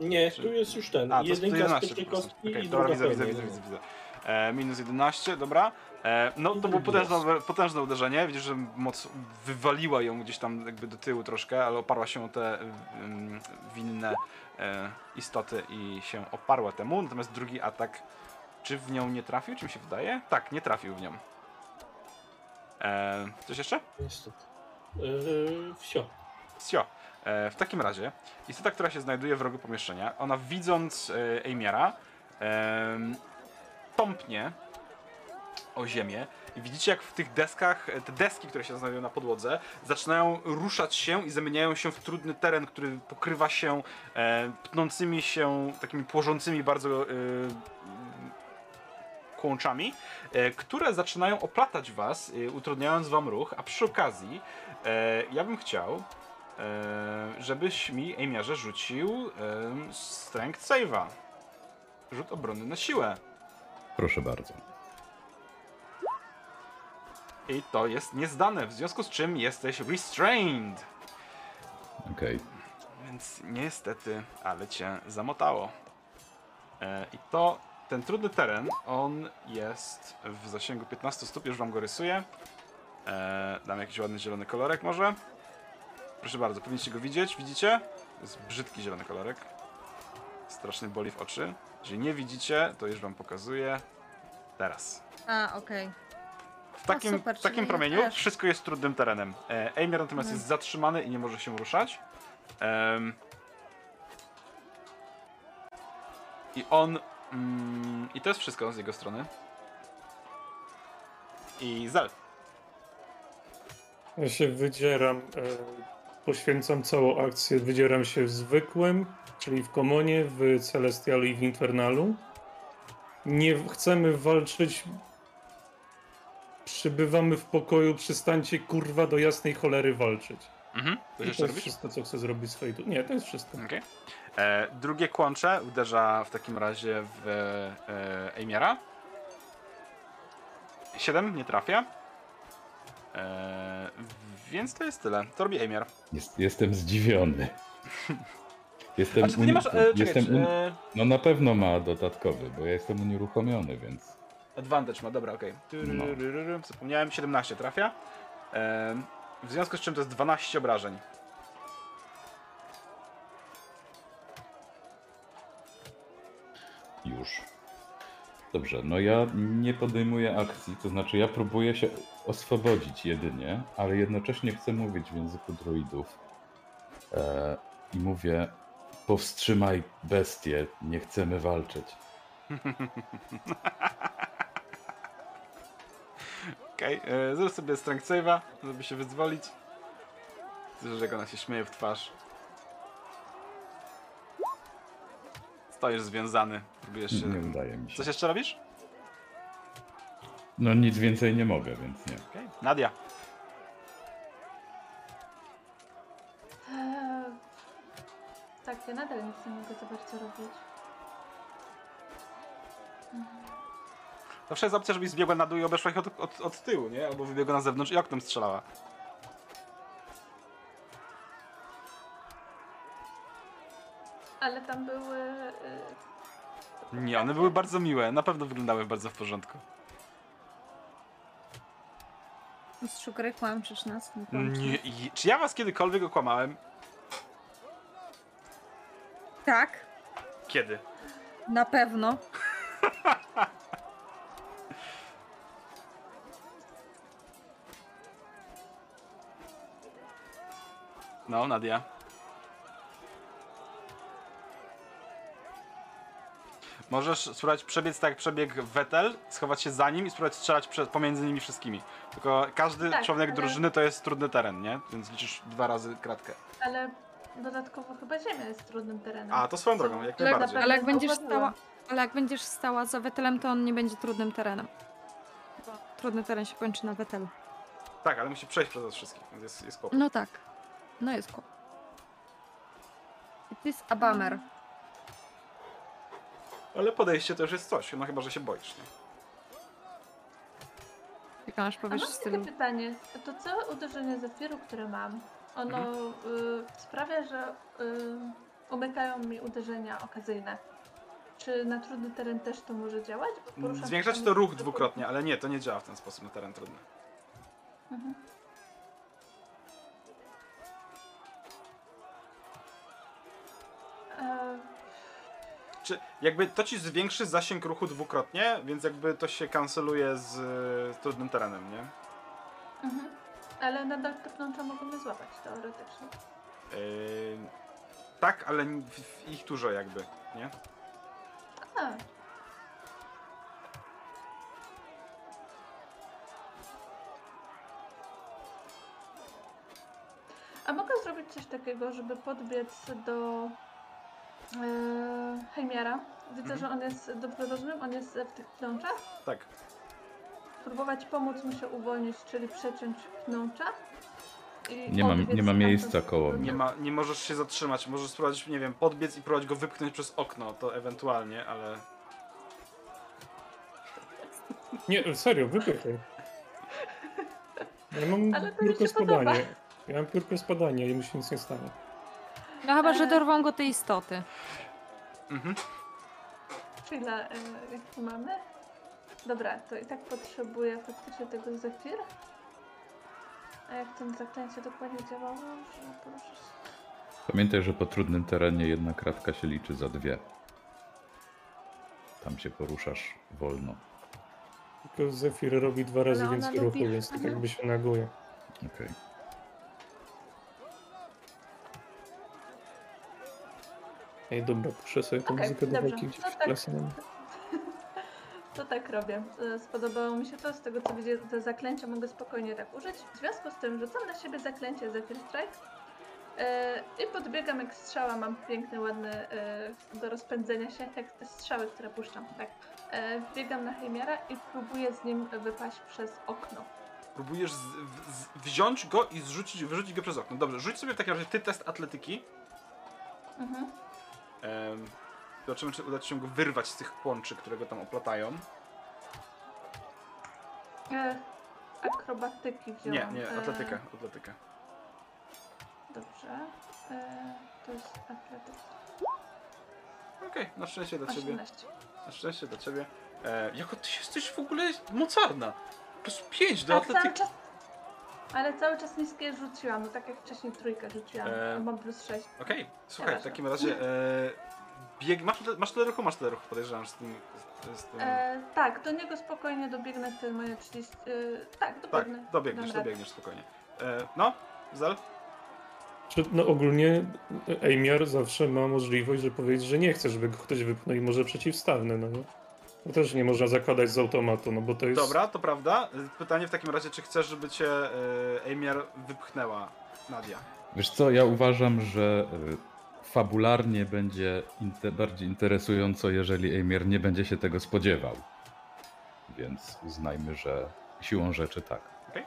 Nie, tu jest już ten. A, to jest Jedynka z 11 pierwszej po prostu. kostki Okej, i dobra, widzę, widzę, pełna, widzę, no. widzę, widzę. E, minus 11, dobra. E, no to było potężne, potężne uderzenie. Widzisz, że moc wywaliła ją gdzieś tam jakby do tyłu troszkę, ale oparła się o te mm, winne e, istoty i się oparła temu. Natomiast drugi atak, czy w nią nie trafił, czy mi się wydaje? Tak, nie trafił w nią. E, coś jeszcze? Niestety. Eee, wsio. Sio. E, w takim razie, istota, która się znajduje w rogu pomieszczenia, ona widząc e, Eimiara, e, tąpnie o ziemię. I widzicie jak w tych deskach, e, te deski, które się znajdują na podłodze, zaczynają ruszać się i zamieniają się w trudny teren, który pokrywa się e, pnącymi się, takimi płożącymi bardzo e, kłączami, e, które zaczynają oplatać was, utrudniając wam ruch, a przy okazji ja bym chciał, żebyś mi, Ejmiarze, rzucił e, Strength Save'a. Rzut obrony na siłę. Proszę bardzo. I to jest niezdane, w związku z czym jesteś restrained. Okej. Więc niestety, ale cię zamotało. E, I to, ten trudny teren, on jest w zasięgu 15 stóp, już wam go rysuję. E, dam jakiś ładny zielony kolorek może. Proszę bardzo, powinniście go widzieć, widzicie? To jest brzydki zielony kolorek. Strasznie boli w oczy. Jeżeli nie widzicie, to już wam pokazuję. Teraz. A, okej. W takim, super, w takim promieniu też. wszystko jest trudnym terenem. E, Eimer natomiast Mhm. jest zatrzymany i nie może się ruszać. Em, I on. Mm, I to jest wszystko z jego strony. I Zel. Ja się wydzieram, e, poświęcam całą akcję, wydzieram się w zwykłym, czyli w Komonie, w Celestialu i w Infernalu. Nie chcemy walczyć, przybywamy w pokoju, przestańcie kurwa do jasnej cholery walczyć. Mhm. To jest wszystko, co chcę zrobić swojej tu. Nie, to jest wszystko. Okej. E, drugie kłącze uderza w takim razie w e, Eimiera. 7 nie trafia. E, więc to jest tyle. To robi Eimier. Jest, jestem zdziwiony. Jestem A czy ty nie masz. E, czekaj, jestem un- e, No na pewno ma dodatkowy, bo ja jestem unieruchomiony, więc. Advantage ma, dobra, okej. No. Okay. Zapomniałem, 17 trafia. Em, w związku z czym to jest 12 obrażeń. Już. Dobrze, no ja nie podejmuję akcji, to znaczy ja próbuję się oswobodzić jedynie, ale jednocześnie chcę mówić w języku druidów. E, I mówię, powstrzymaj bestie, nie chcemy walczyć. Okej, okay. zrób sobie strength save'a, żeby się wyzwolić. Słyszysz, jak ona się śmieje w twarz. Stoisz związany, próbujesz się... Nie udaje mi się. Coś jeszcze robisz? No nic więcej nie mogę, więc nie. Okay. Nadia. Eee, tak, ja nadal nic nie mogę za bardzo robić. Mhm. Zawsze jest opcja, żebyś zbiegła na dół i obeszła ich od, od, od tyłu, nie? Albo wybiegła na zewnątrz i oknem strzelała. Ale tam były... Y, nie, one były bardzo miłe. Na pewno wyglądały bardzo w porządku. Mistrzu gry kłamczysz nas. Nie kłamczysz Nie, i- czy ja was kiedykolwiek okłamałem? Tak, Kiedy? na pewno. No, Nadia. Możesz spróbować przebiec tak jak przebiegł Vettel, schować się za nim i spróbować strzelać pomiędzy nimi wszystkimi. Tylko każdy Tak, członek ale- drużyny to jest trudny teren, nie? Więc liczysz dwa razy kratkę. Ale dodatkowo chyba ziemia jest trudnym terenem. A, to swoją drogą, jak Co najbardziej. na Ale jak będziesz stała, ale jak będziesz stała za Wetelem, to on nie będzie trudnym terenem. Bo trudny teren się kończy na Wetelu. Tak, ale musi przejść przez nas wszystkich, więc jest, jest kłopot. No tak. No jest kłop. It is a bummer. Ale podejście to już jest coś, no chyba, że się boisz, nie? Jak masz A powiesz mam w takie stylu. pytanie. To całe uderzenie zefiru, które mam, ono Mhm. y, sprawia, że y, umykają mi uderzenia okazyjne. Czy na trudny teren też to może działać? Bo poruszam Zwiększać się to ruch dwukrotnie, ale nie, to nie działa w ten sposób na teren trudny. Mhm. E, Czy jakby to ci zwiększy zasięg ruchu dwukrotnie, więc jakby to się kanceluje z, z trudnym terenem, nie? mhm. Ale nadal te pnącza mogą mnie złapać teoretycznie. Yy, tak, ale w, w ich dużo jakby, nie? A. A mogę zrobić coś takiego, żeby podbiec do e, Heimiara? Widzę, Mhm. że on jest, dobrze rozumiem, on jest w tych pnączach. Tak. Próbować pomóc mu się uwolnić, czyli przeciąć pnącza. i Nie ma- odbiec nie ma miejsca koło przodu. Nie, ma, nie możesz się zatrzymać, możesz spróbować, nie wiem, podbiec i próbować go wypchnąć przez okno, to ewentualnie, ale... Nie, serio, wypychaj. Ja mam Ale to mi piórko się podoba. spadania. Ja mam piórko spadania i mu się nic nie stanie. No chyba, że dorwą go te istoty. Mhm. Chwila, e, jak tu mamy? Dobra, to i tak potrzebuję faktycznie tego zefir. A jak ten zaklęcie dokładnie działało, że poruszysz się. Pamiętaj, że po trudnym terenie jedna kratka się liczy za dwie. Tam się poruszasz wolno. Tylko Zephyr robi dwa razy ona więcej lubi- ruchu, więc tak jakby się naguje. Okej. Ej, dobra, puszczę sobie tę Okej, muzykę do walki gdzieś No tak. To tak robię. E, Spodobało mi się to, z tego co widzę, te zaklęcia mogę spokojnie tak użyć. W związku z tym rzucam na siebie zaklęcie Zephyr Strike e, i podbiegam jak strzała. Mam piękny, ładny e, do rozpędzenia się, jak te strzały, które puszczam. Tak. Wbiegam na Heimiara i próbuję z nim wypaść przez okno. Próbujesz z, z, wziąć go i zrzucić, wyrzucić go przez okno. Dobrze, rzuć sobie w takim razie ty test atletyki. Mhm. Zobaczymy, czy uda ci się go wyrwać z tych płączy, które go tam oplatają. E, akrobatyki wziąłam. Nie, nie, E, atletyka, atletyka. Dobrze. E, to jest atletyka. Okej, na szczęście dla ciebie. 18. Na szczęście dla ciebie. E, jako ty jesteś w ogóle mocarna. Plus 5 do cały atletyki. czas... Ale cały czas niskie rzuciłam, no tak jak wcześniej trójkę rzuciłam. E, Mam plus 6. Okej, słuchaj, w takim razie e, bieg, masz, tyle- masz tyle ruchu, masz tyle ruchu, podejrzewam, z tym... Z, z tym... E, tak, do niego spokojnie dobiegnę te moje 30. E, tak, tak, dobiegnę. dobiegniesz, Dam radę. dobiegniesz spokojnie. E, no, Zal? Czy, no ogólnie Ejmiar zawsze ma możliwość, że powiedzieć, że nie chce, żeby go ktoś wypchnął i może przeciwstawny, no nie? To też nie można zakładać z automatu, no bo to jest... Dobra, to prawda. E, Pytanie w takim razie, czy chcesz, żeby cię e, Emiar wypchnęła Nadia? Wiesz co, ja uważam, że y, fabularnie będzie inte- bardziej interesująco, jeżeli Emir nie będzie się tego spodziewał. Więc uznajmy, że siłą rzeczy tak. Okej.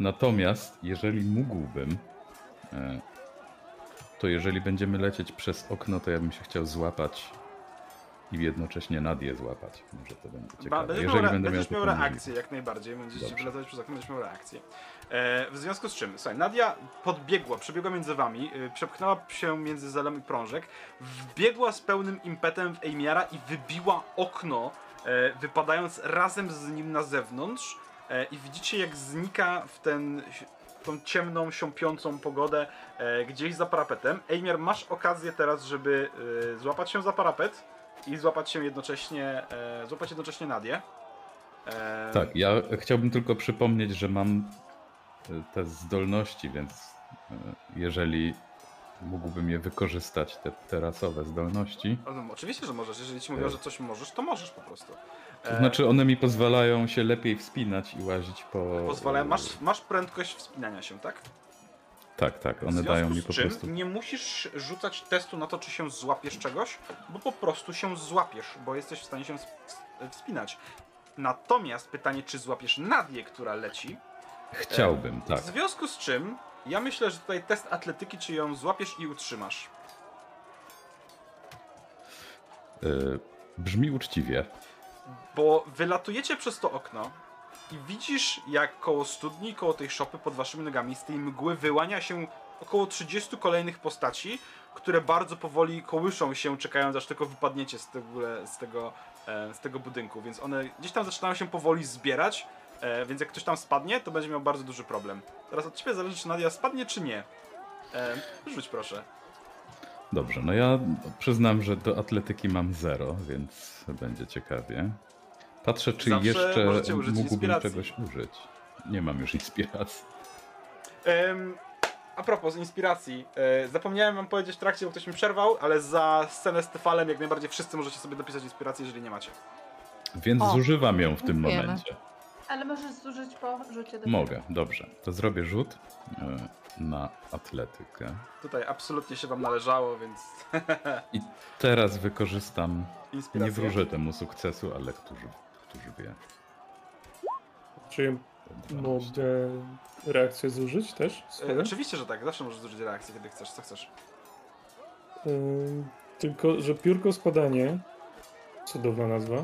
Natomiast jeżeli mógłbym, y, to jeżeli będziemy lecieć przez okno, to ja bym się chciał złapać i jednocześnie Nadię złapać. Może to będzie ciekawe. będziesz Jeżeli miał, będę miał będziesz miał reakcję jak najbardziej, będziesz Dobrze. przez okno, będziesz miał reakcję. E, w związku z czym, słuchaj, Nadia podbiegła, przebiegła między wami, y, przepchnęła się między Zelem i Prążek, wbiegła z pełnym impetem w Ejmiara i wybiła okno, e, wypadając razem z nim na zewnątrz e, i widzicie jak znika w ten tą ciemną, siąpiącą pogodę e, gdzieś za parapetem. Ejmiar, masz okazję teraz, żeby e, złapać się za parapet i złapać się jednocześnie, e, złapać jednocześnie Nadię. E, Tak, ja chciałbym tylko przypomnieć, że mam y, te zdolności, więc y, jeżeli mógłbym je wykorzystać, te terasowe zdolności, No, oczywiście, że możesz. Jeżeli ci mówią, że coś możesz, to możesz po prostu. to E, znaczy one mi pozwalają się lepiej wspinać i łazić po... Pozwalają, masz, masz prędkość wspinania się, tak? Tak, tak, one dają mi po czym prostu... nie musisz rzucać testu na to, czy się złapiesz czegoś, bo po prostu się złapiesz, bo jesteś w stanie się ws- wspinać. Natomiast pytanie, czy złapiesz Nadię, która leci, Chciałbym, tak. W związku z czym ja myślę, że tutaj test atletyki, czy ją złapiesz i utrzymasz. Y, Brzmi uczciwie. Bo wylatujecie przez to okno i widzisz, jak koło studni, koło tej szopy pod waszymi nogami z tej mgły wyłania się około 30 kolejnych postaci, które bardzo powoli kołyszą się, czekając aż tylko wypadniecie z, tego, z, tego, e, z tego budynku. Więc one gdzieś tam zaczynają się powoli zbierać, e, więc jak ktoś tam spadnie, to będzie miał bardzo duży problem. Teraz od ciebie zależy, czy Nadia spadnie, czy nie. E, rzuć proszę. Dobrze, no ja przyznam, że do atletyki mam zero, więc będzie ciekawie. Patrzę, czy Zawsze jeszcze mógłbym inspiracji. czegoś użyć. Nie mam już inspiracji. Em, a propos inspiracji, e, zapomniałem wam powiedzieć w trakcie, bo ktoś mi przerwał, ale za scenę z Tefalem jak najbardziej wszyscy możecie sobie dopisać inspirację, jeżeli nie macie. Więc O, zużywam ją w tym dziękujemy. momencie. Ale możesz zużyć po rzucie do Mogę, dobrze. To zrobię rzut e, na atletykę. Tutaj absolutnie się wam należało, więc I teraz wykorzystam, nie inspiracja. wróżę temu sukcesu, ale którzy, którzy wie. Czy mogę reakcję zużyć też? E, oczywiście, że tak, zawsze możesz zużyć reakcję, kiedy chcesz, co chcesz. Ym, tylko, że piórko spadanie, cudowna nazwa,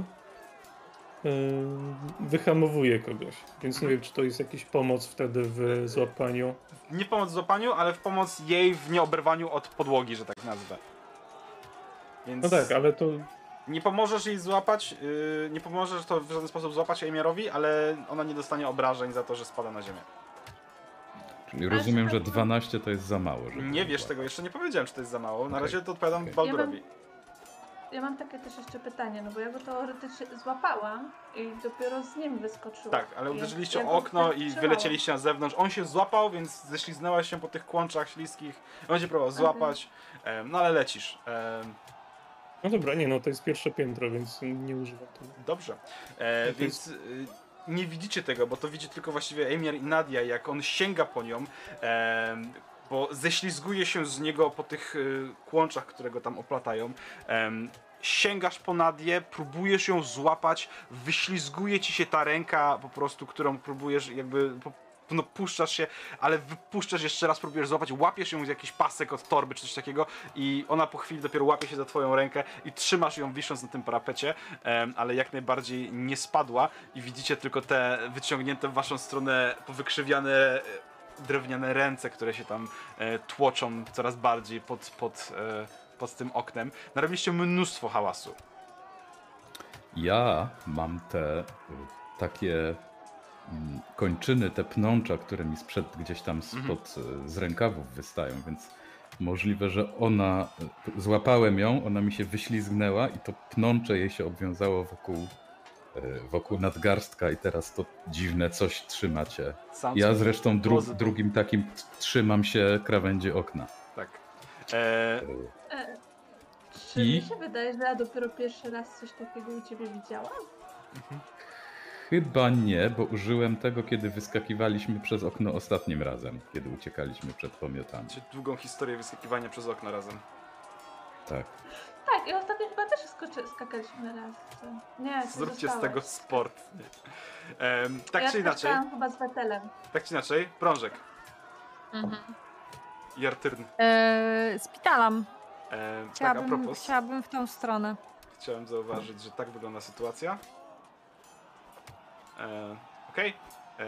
ym, wyhamowuje kogoś. Więc nie wiem, czy to jest jakiś pomoc wtedy w złapaniu. Nie pomoc w złapaniu, ale w pomoc jej w nieoberwaniu od podłogi, że tak nazwę. Więc No tak, ale to nie pomożesz jej złapać, yy, nie pomożesz to w żaden sposób złapać Emiarowi, ale ona nie dostanie obrażeń za to, że spada na ziemię. Czyli rozumiem, że to- 12 to jest za mało. Żeby Nie wiesz tego, jeszcze nie powiedziałem, czy to jest za mało. Na Okej, razie to odpowiadam okej. Baldurowi. Ja mam takie też jeszcze pytanie, no bo ja go teoretycznie złapałam i dopiero z nim wyskoczyłam. Tak, ale uderzyliście ja o okno i wylecieliście na zewnątrz. On się złapał, więc ześliznęłaś się po tych kłączach śliskich. On będzie próbował złapać, em, no ale lecisz. No dobra, nie no, to jest pierwsze piętro, więc nie używam tego. Dobrze. E, więc y, nie widzicie tego, bo to widzi tylko właściwie Emir i Nadia, jak on sięga po nią, em, bo ześlizguje się z niego po tych y, kłączach, które go tam oplatają. Em, sięgasz po Nadię, próbujesz ją złapać, wyślizguje ci się ta ręka po prostu, którą próbujesz jakby... No, puszczasz się, ale wypuszczasz jeszcze raz, próbujesz złapać, łapiesz ją z jakiś pasek od torby czy coś takiego i ona po chwili dopiero łapie się za twoją rękę i trzymasz ją wisząc na tym parapecie, ale jak najbardziej nie spadła i widzicie tylko te wyciągnięte w waszą stronę powykrzywiane e, drewniane ręce, które się tam e, tłoczą coraz bardziej pod, pod, e, pod tym oknem. Narobiliście mnóstwo hałasu. Ja mam te takie kończyny, te pnącza, które mi sprzed gdzieś tam spod y, z rękawów wystają, więc możliwe, że ona, y, złapałem ją, ona mi się wyślizgnęła i to pnącze jej się obwiązało wokół, y, wokół nadgarstka i teraz to dziwne coś trzymacie. Sam Ja zresztą dru, drugim takim trzymam się krawędzi okna. Tak. E, Y, E, czy I? mi się wydaje, że ja dopiero pierwszy raz coś takiego u ciebie widziałam? Chyba nie, bo użyłem tego, kiedy wyskakiwaliśmy przez okno ostatnim razem, kiedy uciekaliśmy przed pomiotami. macie długą historię wyskakiwania przez okno razem. Tak. Tak, i ostatnio chyba też skoczy, skakaliśmy raz. Nie, ty Zróbcie z tego sport. Em, tak ja czy inaczej, skakałam chyba z Wetelem. tak czy inaczej, prążek Mhm. i artyrn. E, spitalam. E, tak, a Chciałabym, propos, chciałabym w tą stronę. chciałem zauważyć, że tak wygląda sytuacja. E, Okej. E,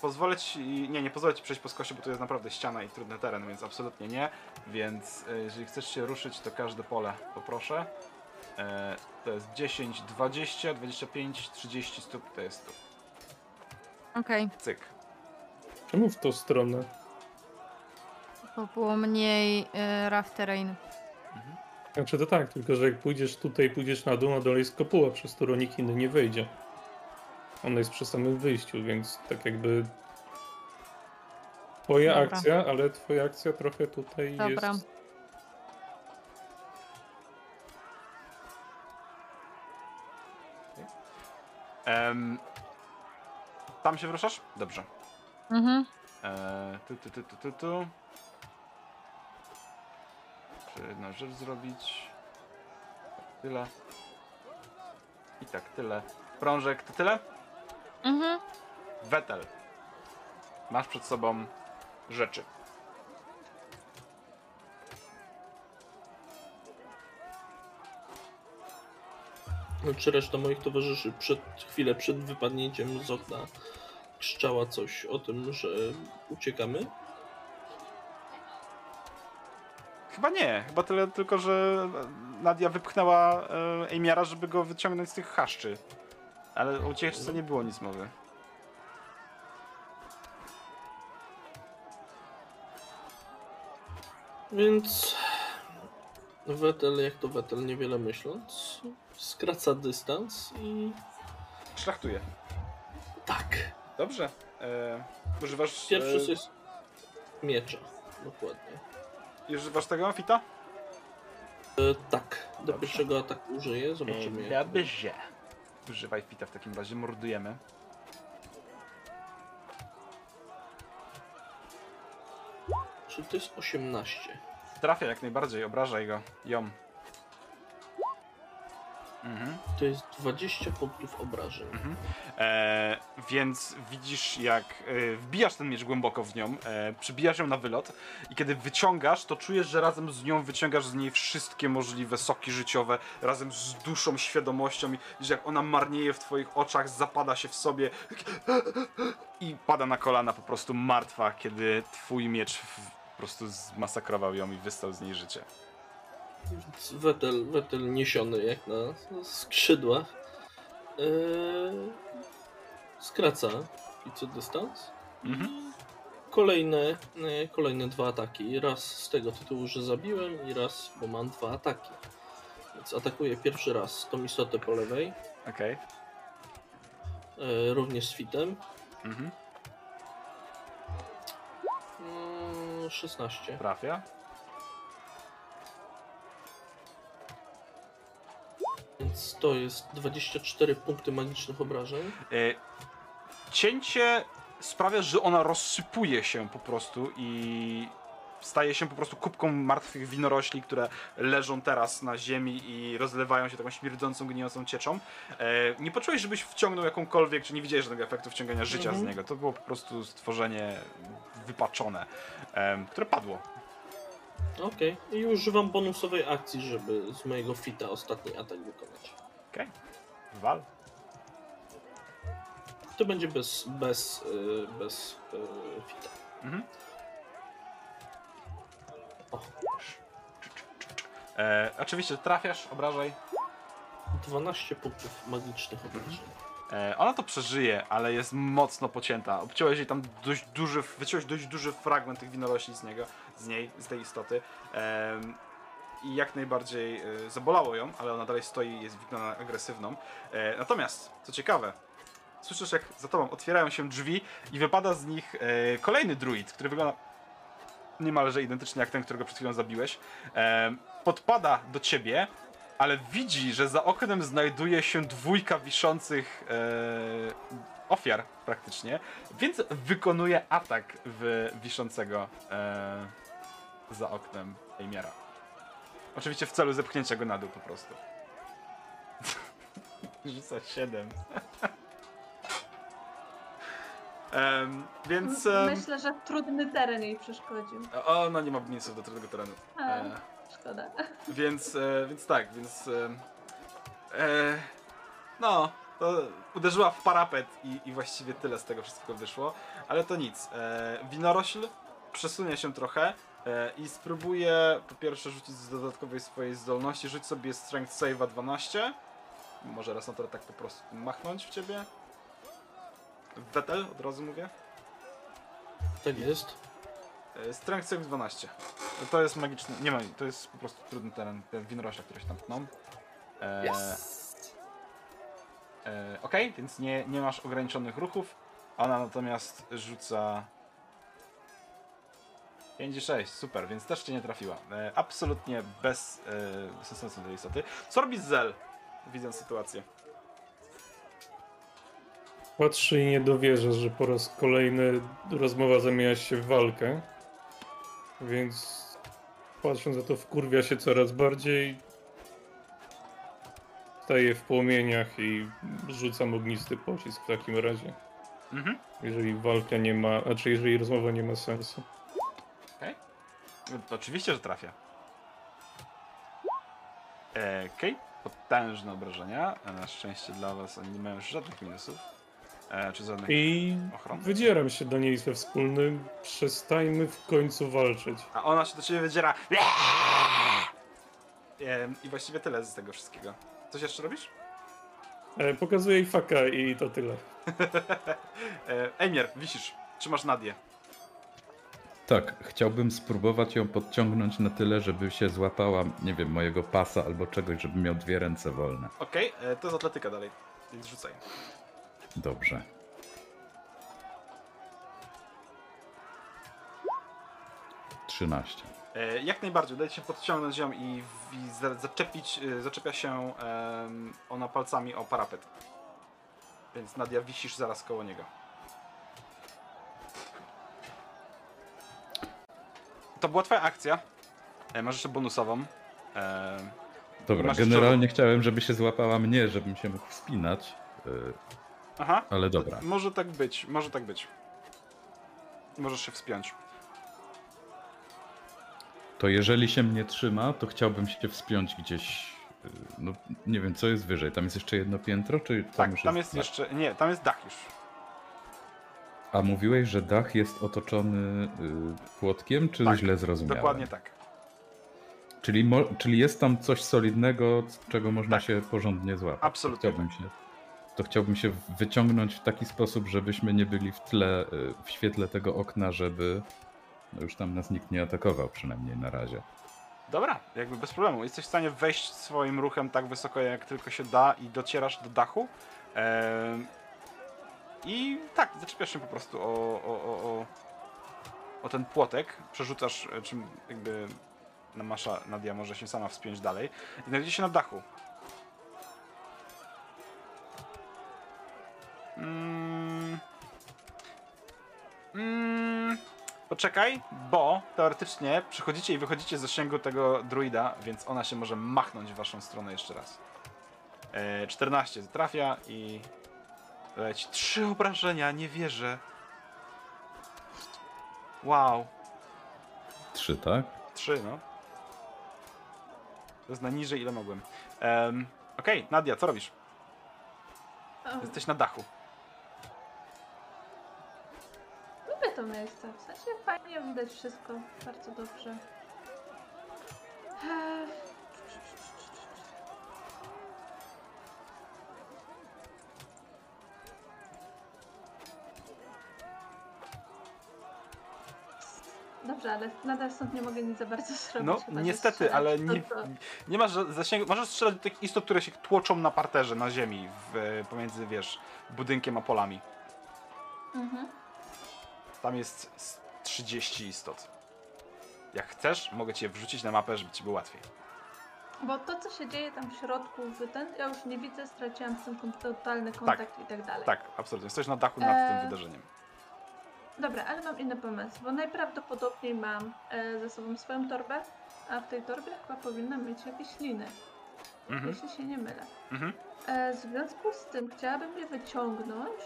Pozwolę ci. Nie, nie pozwolę ci przejść po skosie, bo tu jest naprawdę ściana i trudny teren, więc absolutnie nie. Więc e, jeżeli chcesz się ruszyć, to każde pole poproszę. E, to jest 10, 20, 25, 30 stóp, to jest tu. Okej, Cyk. Czemu w tą stronę? bo było mniej y, rough terrain. Znaczy to tak, tylko że jak pójdziesz tutaj, pójdziesz na dół, na dole jest kopuła, przez którą nikt inny nie wejdzie. Ona jest przy samym wyjściu, więc tak jakby... Twoja Dobra. akcja, ale twoja akcja trochę tutaj Dobra. jest... Em, tam się wyruszasz? Dobrze. Mhm. Eee, tu, tu, tu, tu, tu, tu. Muszę jedną rzecz zrobić. Tak, tyle. I tak, tyle. Prążek, to tyle? Mhm. Wetel. Masz przed sobą rzeczy. No, Czy reszta moich towarzyszy przed chwilę przed wypadnięciem z okna krzyczała coś o tym, że uciekamy? Chyba nie, chyba tyle tylko, że Nadia wypchnęła e, Ejmiara, żeby go wyciągnąć z tych chaszczy. Ale o ucieczce nie było nic mowy. Więc Wetel, jak to Wetel, niewiele myśląc, skraca dystans i Szlachtuje. tak. Dobrze. E, używasz, Pierwszy e, jest miecza. Dokładnie. używasz tego, Fita? E, tak, do pierwszego ataku użyję, zobaczymy. Dobrze. Używaj Fita w takim razie, mordujemy. Czy to jest 18? Trafia jak najbardziej, obrażaj go. Ją. Mhm. To jest 20 punktów obrażeń. E, więc widzisz, jak e, wbijasz ten miecz głęboko w nią, e, przybijasz ją na wylot i kiedy wyciągasz, to czujesz, że razem z nią wyciągasz z niej wszystkie możliwe soki życiowe, razem z duszą, świadomością i widzisz, jak ona marnieje w twoich oczach, zapada się w sobie i pada na kolana po prostu martwa, kiedy twój miecz w, po prostu zmasakrował ją i wystał z niej życie. Wetel, Wetel niesiony jak na skrzydłach. Eee, skraca i dystans. Mhm. Kolejne, e, kolejne dwa ataki. Raz z tego tytułu, że zabiłem i raz, bo mam dwa ataki. Więc atakuję pierwszy raz tą istotę po lewej, Okej. e, również z fitem. Mhm. Mm, 16. Trafia. Więc to jest 24 punkty magicznych obrażeń. E, cięcie sprawia, że ona rozsypuje się po prostu i staje się po prostu kubką martwych winorośli, które leżą teraz na ziemi i rozlewają się taką śmierdzącą, gnijącą cieczą. E, nie poczułeś, żebyś wciągnął jakąkolwiek, czy nie widziałeś żadnego efektu wciągania życia z Mhm. niego. To było po prostu stworzenie wypaczone, em, które padło. Okej. I używam bonusowej akcji, żeby z mojego fita ostatni atak wykonać. Okej. Wal. To będzie bez, bez, y, bez y, fita. Mhm. O. E, oczywiście trafiasz, obrażaj. 12 punktów magicznych obrażeń. E, ona to przeżyje, ale jest mocno pocięta. Obciąłeś jej tam dość duży, wyciąłeś dość duży fragment tych winorośli z niego, z niej, z tej istoty. Em, I jak najbardziej e, zabolało ją, ale ona dalej stoi i jest wygląda agresywną. E, natomiast, co ciekawe, słyszysz jak za tobą otwierają się drzwi i wypada z nich e, kolejny druid, który wygląda niemalże identycznie jak ten, którego przed chwilą zabiłeś. Em, podpada do ciebie, ale widzi, że za oknem znajduje się dwójka wiszących e, ofiar praktycznie, więc wykonuje atak w wiszącego e, za oknem Ejmiera. Oczywiście w celu zepchnięcia go na dół po prostu. Rzuca 7. Em, więc... em, Myślę, że trudny teren jej przeszkodził. o, no nie ma minusów do trudnego terenu. A. E, Szkoda. Więc, e, więc tak, więc e, no, to uderzyła w parapet i, i właściwie tyle z tego wszystkiego wyszło. Ale to nic. E, winorośl przesunie się trochę e, i spróbuje po pierwsze rzucić z dodatkowej swojej zdolności. Rzuć sobie Strength Save'a 12. Może Resonator tak po prostu machnąć w ciebie. Wetel, od razu mówię. Tak jest. E, Strength Save 12. To jest magiczny. Nie ma, to jest po prostu trudny teren. Ten winorośla, które się tam pną. E, e, Okej, więc nie, nie masz ograniczonych ruchów. Ona natomiast rzuca. 5 i 6, super, więc też cię nie trafiła. E, absolutnie bez e, sensu tej istoty. Co robi Zel, widząc sytuację? Patrzy i nie dowierza, że po raz kolejny rozmowa zamienia się w walkę. Więc patrząc na to, wkurwia się coraz bardziej. Staje w płomieniach i rzucam ognisty pocisk w takim razie. Mhm. Jeżeli walka nie ma, znaczy jeżeli rozmowa nie ma sensu. To oczywiście, że trafia. E, Okej, potężne obrażenia. A Na szczęście dla was oni nie mają żadnych minusów. E, czy żadnych I ochron. wydzieram się do niej ze wspólnym. Przestańmy w końcu walczyć. A ona się do ciebie wydziera. E, I właściwie tyle z tego wszystkiego. Coś jeszcze robisz? E, pokazuję jej faka i to tyle. e, Emir, wisisz. Trzymasz Nadię. Tak, chciałbym spróbować ją podciągnąć na tyle, żeby się złapała, nie wiem, mojego pasa albo czegoś, żeby miał dwie ręce wolne. Okej, e, to jest atletyka dalej. Więc rzucaj. Dobrze. Trzynaście. E, jak najbardziej, udaje się podciągnąć ją i, i za, zaczepić, e, zaczepia się em, ona palcami o parapet. Więc Nadia wisisz zaraz koło niego. To była twoja akcja. E, masz jeszcze bonusową. Dobra, generalnie chciałem, żeby się złapała mnie, żebym się mógł wspinać, aha. ale dobra. Może tak być, może tak być. Możesz się wspiąć. To jeżeli się mnie trzyma, to chciałbym się wspiąć gdzieś, yy, no nie wiem, co jest wyżej. Tam jest jeszcze jedno piętro, czy tam Tak, już tam jest jeszcze. Nie, tam jest dach już. A mówiłeś, że dach jest otoczony yy, płotkiem, czy Tak, źle zrozumiałem? Dokładnie tak. Czyli, czyli jest tam coś solidnego, z czego można Tak. się porządnie złapać. Absolutnie chciałbym, się, to chciałbym się wyciągnąć w taki sposób, żebyśmy nie byli w tle, y, w świetle tego okna, żeby no już tam nas nikt nie atakował, przynajmniej na razie. Dobra, jakby bez problemu. Jesteś w stanie wejść swoim ruchem tak wysoko, jak tylko się da i docierasz do dachu. I tak, zaczepiasz się po prostu o, o, o, o, o ten płotek, przerzucasz, e, czym jakby Namasza Nadia może się sama wspiąć dalej i znajdziecie się na dachu. Mm. Mm. Poczekaj, bo teoretycznie przychodzicie i wychodzicie z zasięgu tego druida, więc ona się może machnąć w waszą stronę jeszcze raz. E, 14 trafia i leci. Trzy obrażenia, nie wierzę. Wow, Trzy, tak? trzy, no. To jest najniżej, ile mogłem. Um, Okej, Nadia, co robisz? Jesteś na dachu. To miejsce. W sensie fajnie widać wszystko. Bardzo dobrze. Dobrze, ale nadal stąd nie mogę nic za bardzo zrobić. No, chyba, niestety, strzelać. ale To nie, co? nie masz zasięgu. Możesz strzelać do tych istot, które się tłoczą na parterze, na ziemi, w, pomiędzy, wiesz, budynkiem a polami. Mhm. Tam jest z 30 istot. Jak chcesz, mogę cię wrzucić na mapę, żeby ci było łatwiej. Bo to, co się dzieje tam w środku, w ten, ja już nie widzę, straciłam z tym kon- totalny kontakt i tak dalej. Tak, absolutnie. Stoisz na dachu nad Eee. tym wydarzeniem. Dobra, ale mam inny pomysł, bo najprawdopodobniej mam e, ze sobą swoją torbę, a w tej torbie chyba powinnam mieć jakieś liny, Mhm, jeśli się nie mylę. mhm. E, w związku z tym chciałabym je wyciągnąć.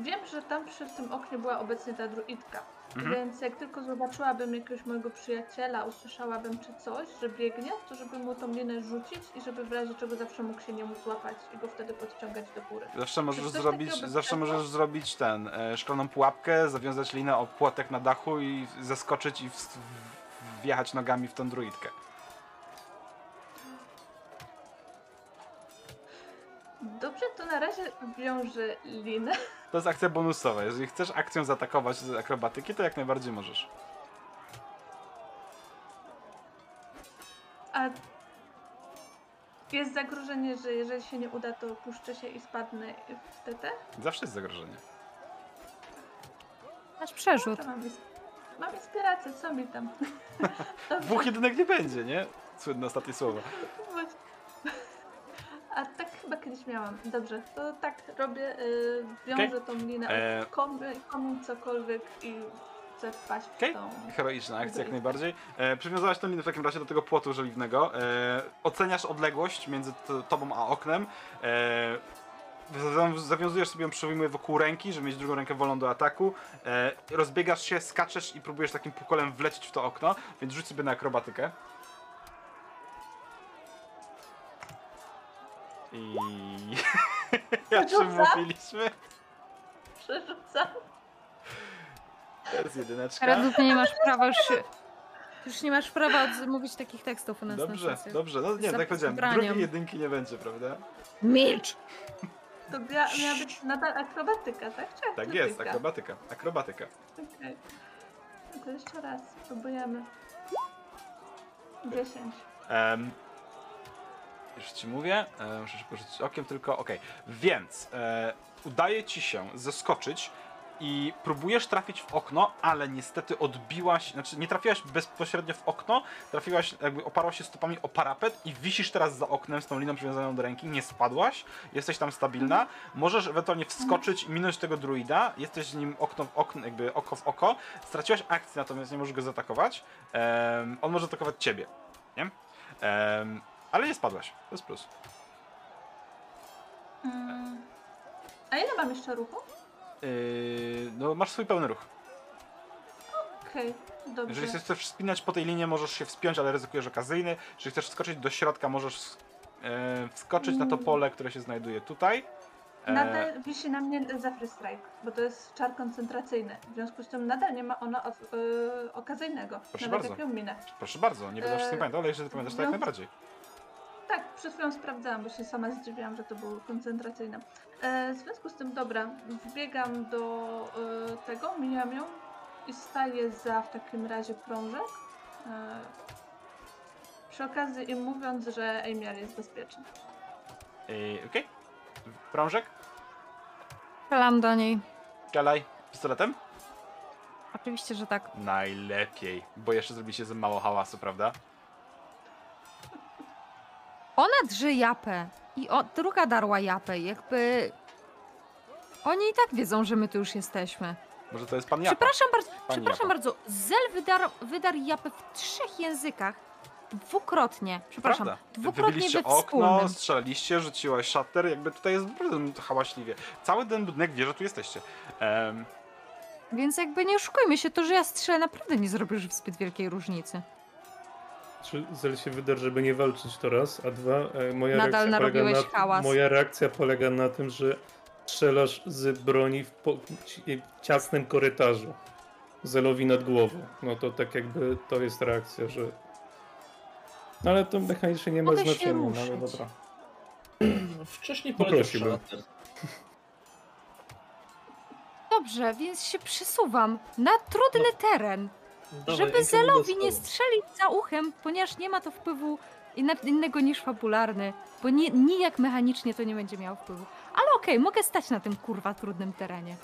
Wiem, że tam przy tym oknie była obecnie ta druidka. Mhm. Więc jak tylko zobaczyłabym jakiegoś mojego przyjaciela, usłyszałabym czy coś, że biegnie, to żeby mu tą linę rzucić i żeby w razie czego zawsze mógł się niemu złapać i go wtedy podciągać do góry. Zawsze możesz zrobić, zawsze możesz zrobić ten, e, szklaną pułapkę, zawiązać linę o płotek na dachu i zeskoczyć i w, w, wjechać nogami w tą druidkę. Dobrze, to na razie wiążę linę. To jest akcja bonusowa. Jeżeli chcesz akcją zaatakować z akrobatyki, to jak najbardziej możesz. A jest zagrożenie, że jeżeli się nie uda, to puszczę się i spadnę w TT? Zawsze jest zagrożenie. Masz przerzut. To mam, ins- mam inspirację, co mi tam? Dwóch jedynek nie będzie, nie? Słynne ostatnie słowo. A tak chyba kiedyś miałam. Dobrze, to tak robię, y, wiążę Okej. tą linę E. od komy, komu cokolwiek i chcę wpaść Okej. w tą... Heroiczna akcja jak najbardziej. E, przywiązałaś tą linę w takim razie do tego płotu żeliwnego. E, oceniasz odległość między t- tobą a oknem. E, zawią- zawiązujesz sobie ją, przyjmuje wokół ręki, żeby mieć drugą rękę wolną do ataku. E, rozbiegasz się, skaczesz i próbujesz takim pukolem wlecieć w to okno, więc rzuć sobie na akrobatykę. I... Się Rzucam. mówiliśmy? Przerzucam. To jest jedyneczka. Redut nie masz prawa już... Już nie masz prawa mówić takich tekstów u nas Dobrze, na sesji. dobrze. No nie, tak powiedziałem. Drugiej jedynki nie będzie, prawda? Milcz! To mia, miała być nadal akrobatyka, tak? Czy Tak jest, akrobatyka. Akrobatyka. Okej. No to jeszcze raz, próbujemy. 10. Em, już ci mówię, e, muszę szybko rzucić okiem tylko, okej. Więc e, udaje ci się zeskoczyć i próbujesz trafić w okno, ale niestety odbiłaś, znaczy nie trafiłaś bezpośrednio w okno, trafiłaś, jakby oparłaś się stopami o parapet i wisisz teraz za oknem z tą liną przywiązaną do ręki, nie spadłaś, jesteś tam stabilna, możesz ewentualnie wskoczyć i minąć tego druida, jesteś z nim okno w okno, jakby oko w oko, straciłaś akcję, natomiast nie możesz go zaatakować, Em, on może atakować ciebie, nie? Em, ale nie spadłaś, to jest plus. Mm. A ile mam jeszcze ruchu? Yy, no masz swój pełny ruch. Okej, dobrze. Jeżeli chcesz wspinać po tej linie, możesz się wspiąć, ale ryzykujesz okazyjny. Jeżeli chcesz wskoczyć do środka, możesz e, wskoczyć na to Mm. pole, które się znajduje tutaj. E, Nadal wisi na mnie Zephyr Strike, bo to jest czar koncentracyjny. W związku z tym nadal nie ma ona od, yy, okazyjnego. Proszę nawet bardzo. jak ją minę. Proszę bardzo, nie będę wszystkim e, pamiętał, ale jeżeli ty pamiętasz, to jak najbardziej. Przed chwilą sprawdzałam, bo się sama zdziwiłam, że to było koncentracyjne. E, w związku z tym, dobra, wbiegam do e, tego, mijam ją i staję za w takim razie prążek. E, przy okazji im mówiąc, że Amiar jest bezpieczny. Yy, Okej. Prążek, Strzelam do niej. galaj, pistoletem. Oczywiście, że tak. Najlepiej, bo jeszcze zrobiliście za mało hałasu, prawda? Ona drze japę i o, druga darła japę. Jakby... Oni i tak wiedzą, że my tu już jesteśmy. Może to jest pan Japa. Przepraszam bardzo, przepraszam Japa. bardzo. Zel wydar, wydarł japę w trzech językach. Dwukrotnie. Przepraszam. Prawda. Dwukrotnie Wybiliście we okno, wspólnym. strzelaliście, rzuciłaś shutter, jakby tutaj jest naprawdę hałaśliwie. Cały ten budynek wie, że tu jesteście. Em, Więc jakby nie oszukujmy się, to, że ja strzelę naprawdę nie zrobi już zbyt wielkiej różnicy. Czy Zel się wyda, żeby nie walczyć to raz, a dwa, e, moja Nadal reakcja polega na hałas. Moja reakcja polega na tym, że strzelasz z broni w po, ci- ciasnym korytarzu. Zelowi nad głową. No to tak jakby to jest reakcja, że. No ale to mechanicznie nie ma Mogę znaczenia, no ale dobra. Wcześniej Poprosiłbym. Dobrze, więc się przesuwam na trudny teren, Dawaj, żeby Zelowi nie stołu. strzelić za uchem, ponieważ nie ma to wpływu inna- innego niż fabularny, bo nie, nijak mechanicznie to nie będzie miało wpływu. Ale okej, mogę stać na tym kurwa trudnym terenie.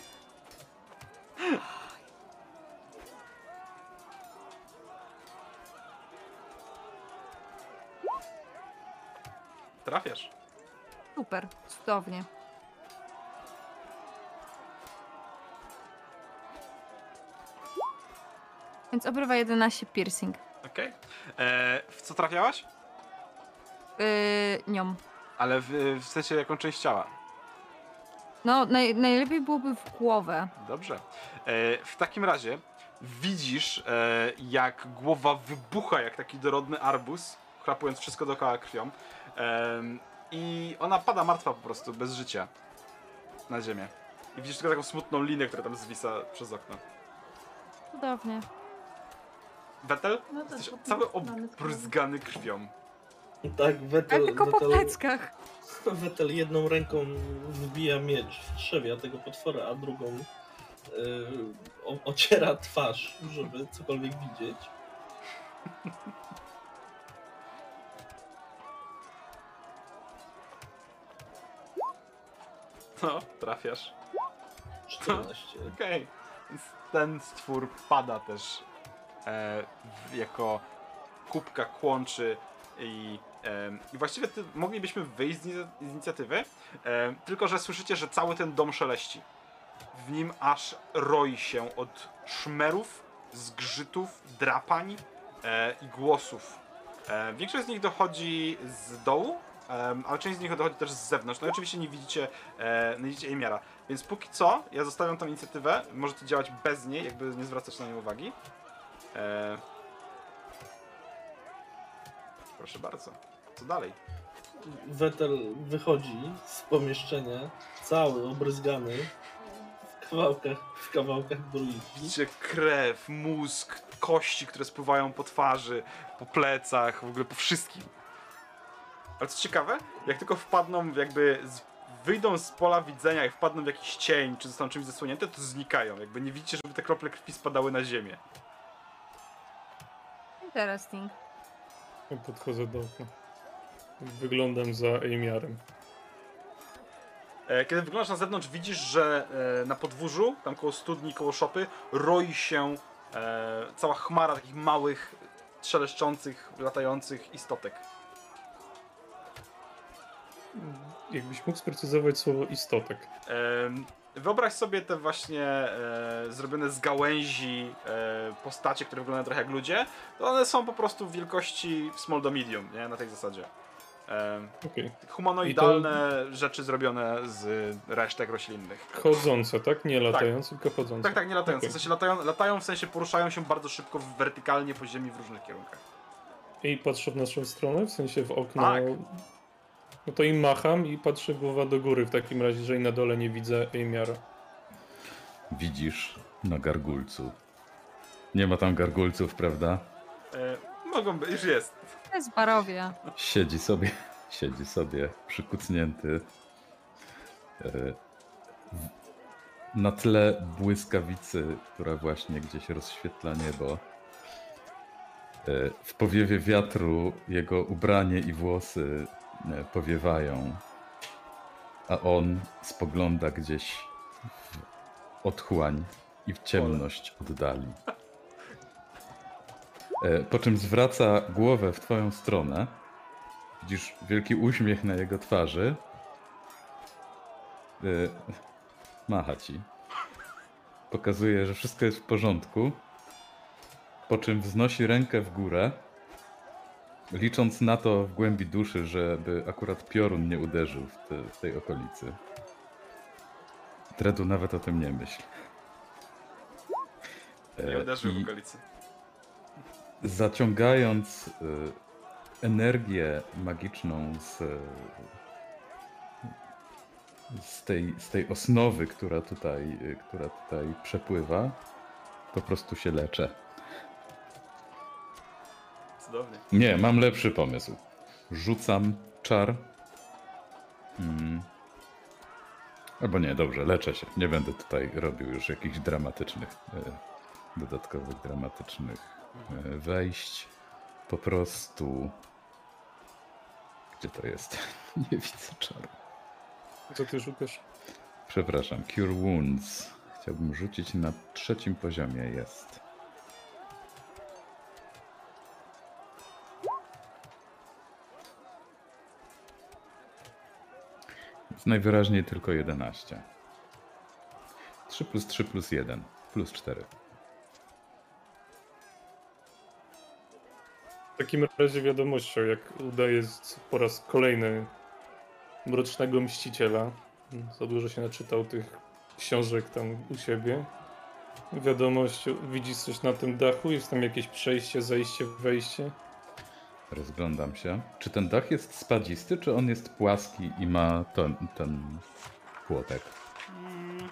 trafiasz. Super, cudownie. Więc obrywa 11 piercing. Okej. E, W co trafiałaś? Yy, nią. Ale w, w sensie jaką część ciała? No, naj, najlepiej byłoby w głowę. Dobrze. E, w takim razie widzisz, e, jak głowa wybucha jak taki dorodny arbuz, chlapując wszystko dookoła krwią. Em, I ona pada martwa po prostu, bez życia. Na ziemię. I widzisz tylko taką smutną linę, która tam zwisa przez okno. Cudownie. Wetel? No to Jesteś to cały mamy obryzgany krwią. Tak, Ja Wetel, tylko po Wetel, pleckach. Wetel jedną ręką wbija miecz w trzewia tego potwora, a drugą yy, o- ociera twarz, żeby cokolwiek widzieć. No, trafiasz. 14. Okej. Więc ten stwór pada też jako kubka kłączy i, i właściwie ty, moglibyśmy wyjść z, ini- z inicjatywy, tylko że słyszycie, że cały ten dom szeleści. W nim aż roi się od szmerów, zgrzytów, drapań e, i głosów. E, większość z nich dochodzi z dołu, ale część z nich dochodzi też z zewnątrz. No i oczywiście nie widzicie, e, nie widzicie Emiara. Więc póki co, ja zostawiam tą inicjatywę. Możecie działać bez niej, jakby nie zwracać na nią uwagi. E... Proszę bardzo. Co dalej? Wetel wychodzi z pomieszczenia, cały obryzgany, w kawałkach, w kawałkach druidki. Widzicie krew, mózg, kości, które spływają po twarzy, po plecach, w ogóle po wszystkim. Ale co ciekawe, jak tylko wpadną, jakby z, wyjdą z pola widzenia i wpadną w jakiś cień, czy zostaną czymś zasłonięte, to znikają. Jakby nie widzicie, żeby te krople krwi spadały na ziemię. Interesting. Ja podchodzę do okna. Wyglądam za Amiarem. E, Kiedy wyglądasz na zewnątrz, widzisz, że e, na podwórzu, tam koło studni, koło szopy, roi się e, cała chmara takich małych, szeleszczących, latających istotek. Jakbyś mógł sprecyzować słowo istotek. Wyobraź sobie te właśnie e, zrobione z gałęzi e, postacie, które wyglądają trochę jak ludzie. To one są po prostu wielkości small do medium, nie? Na tej zasadzie. Okej. humanoidalne rzeczy zrobione z resztek roślinnych. Chodzące, tak? Nie latające, tylko chodzące. Tak, tak, nie latające. Okej. W sensie latają, latają, w sensie poruszają się bardzo szybko, wertykalnie po ziemi w różnych kierunkach. I patrzę w naszą stronę, w sensie w okno. Tak. No to im macham i patrzę głowa do góry w takim razie, że i na dole nie widzę Amiara. Widzisz na gargulcu. Nie ma tam gargulców, prawda? E, mogą być, już jest. To jest barowia. Siedzi sobie, siedzi sobie przykucnięty. e, w- Na tle błyskawicy, która właśnie gdzieś rozświetla niebo. E, W powiewie wiatru jego ubranie i włosy powiewają, a on spogląda gdzieś w otchłań i w ciemność oddali. E, Po czym zwraca głowę w twoją stronę. Widzisz wielki uśmiech na jego twarzy. E, Macha ci. Pokazuje, że wszystko jest w porządku. Po czym wznosi rękę w górę, licząc na to w głębi duszy, żeby akurat piorun nie uderzył w, te, w tej okolicy. Dredu nawet o tym nie myśl. Nie E, uderzył w okolicy. zaciągając y, energię magiczną z, y, z, tej, z tej osnowy, która tutaj, która tutaj przepływa, po prostu się leczę. Cudownie. Nie, mam lepszy pomysł. Rzucam czar. Mm. Albo nie, dobrze, leczę się. Nie będę tutaj robił już jakichś dramatycznych, e, dodatkowych dramatycznych e, wejść. Po prostu. Gdzie to jest? Nie widzę czaru. Co ty szukasz? Przepraszam, Cure Wounds. Chciałbym rzucić na trzecim poziomie. Jest. Najwyraźniej tylko 11. 3 plus 3 plus 1 plus 4. W takim razie wiadomością, jak udaje po raz kolejny Mrocznego Mściciela. Za dużo się naczytał tych książek tam u siebie. wiadomością. Widzisz coś na tym dachu? Jest tam jakieś przejście, zejście, wejście? Rozglądam się. Czy ten dach jest spadzisty, czy on jest płaski i ma ten, ten płotek? Mm.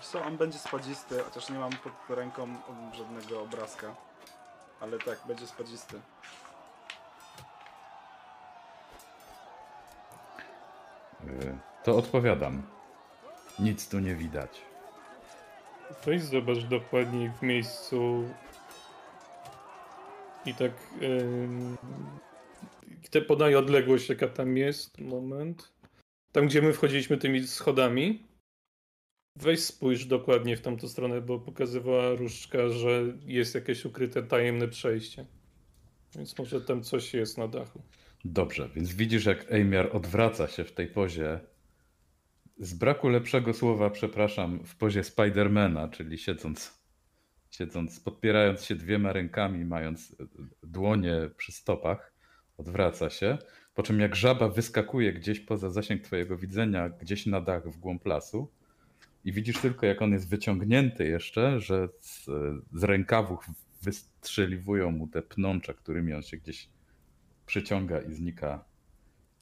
Co, on będzie spadzisty, chociaż nie mam pod ręką żadnego obrazka. Ale tak, będzie spadzisty. To odpowiadam. Nic tu nie widać. Weź zobacz dokładniej w miejscu i tak ym, te podaj odległość jaka tam jest, moment. Tam gdzie my wchodziliśmy tymi schodami. Weź spójrz dokładnie w tamtą stronę, bo pokazywała różdżka, że jest jakieś ukryte tajemne przejście. Więc może tam coś jest na dachu. Dobrze, więc widzisz, jak Ejmiar odwraca się w tej pozie. Z braku lepszego słowa, przepraszam, w pozie Spidermana, czyli siedząc, siedząc, podpierając się dwiema rękami, mając e, dłonie przy stopach, odwraca się. Po czym, jak żaba wyskakuje gdzieś poza zasięg Twojego widzenia, gdzieś na dach w głąb lasu, i widzisz tylko, jak on jest wyciągnięty jeszcze, że z, z rękawów wystrzeliwują mu te pnącza, którymi on się gdzieś przyciąga i znika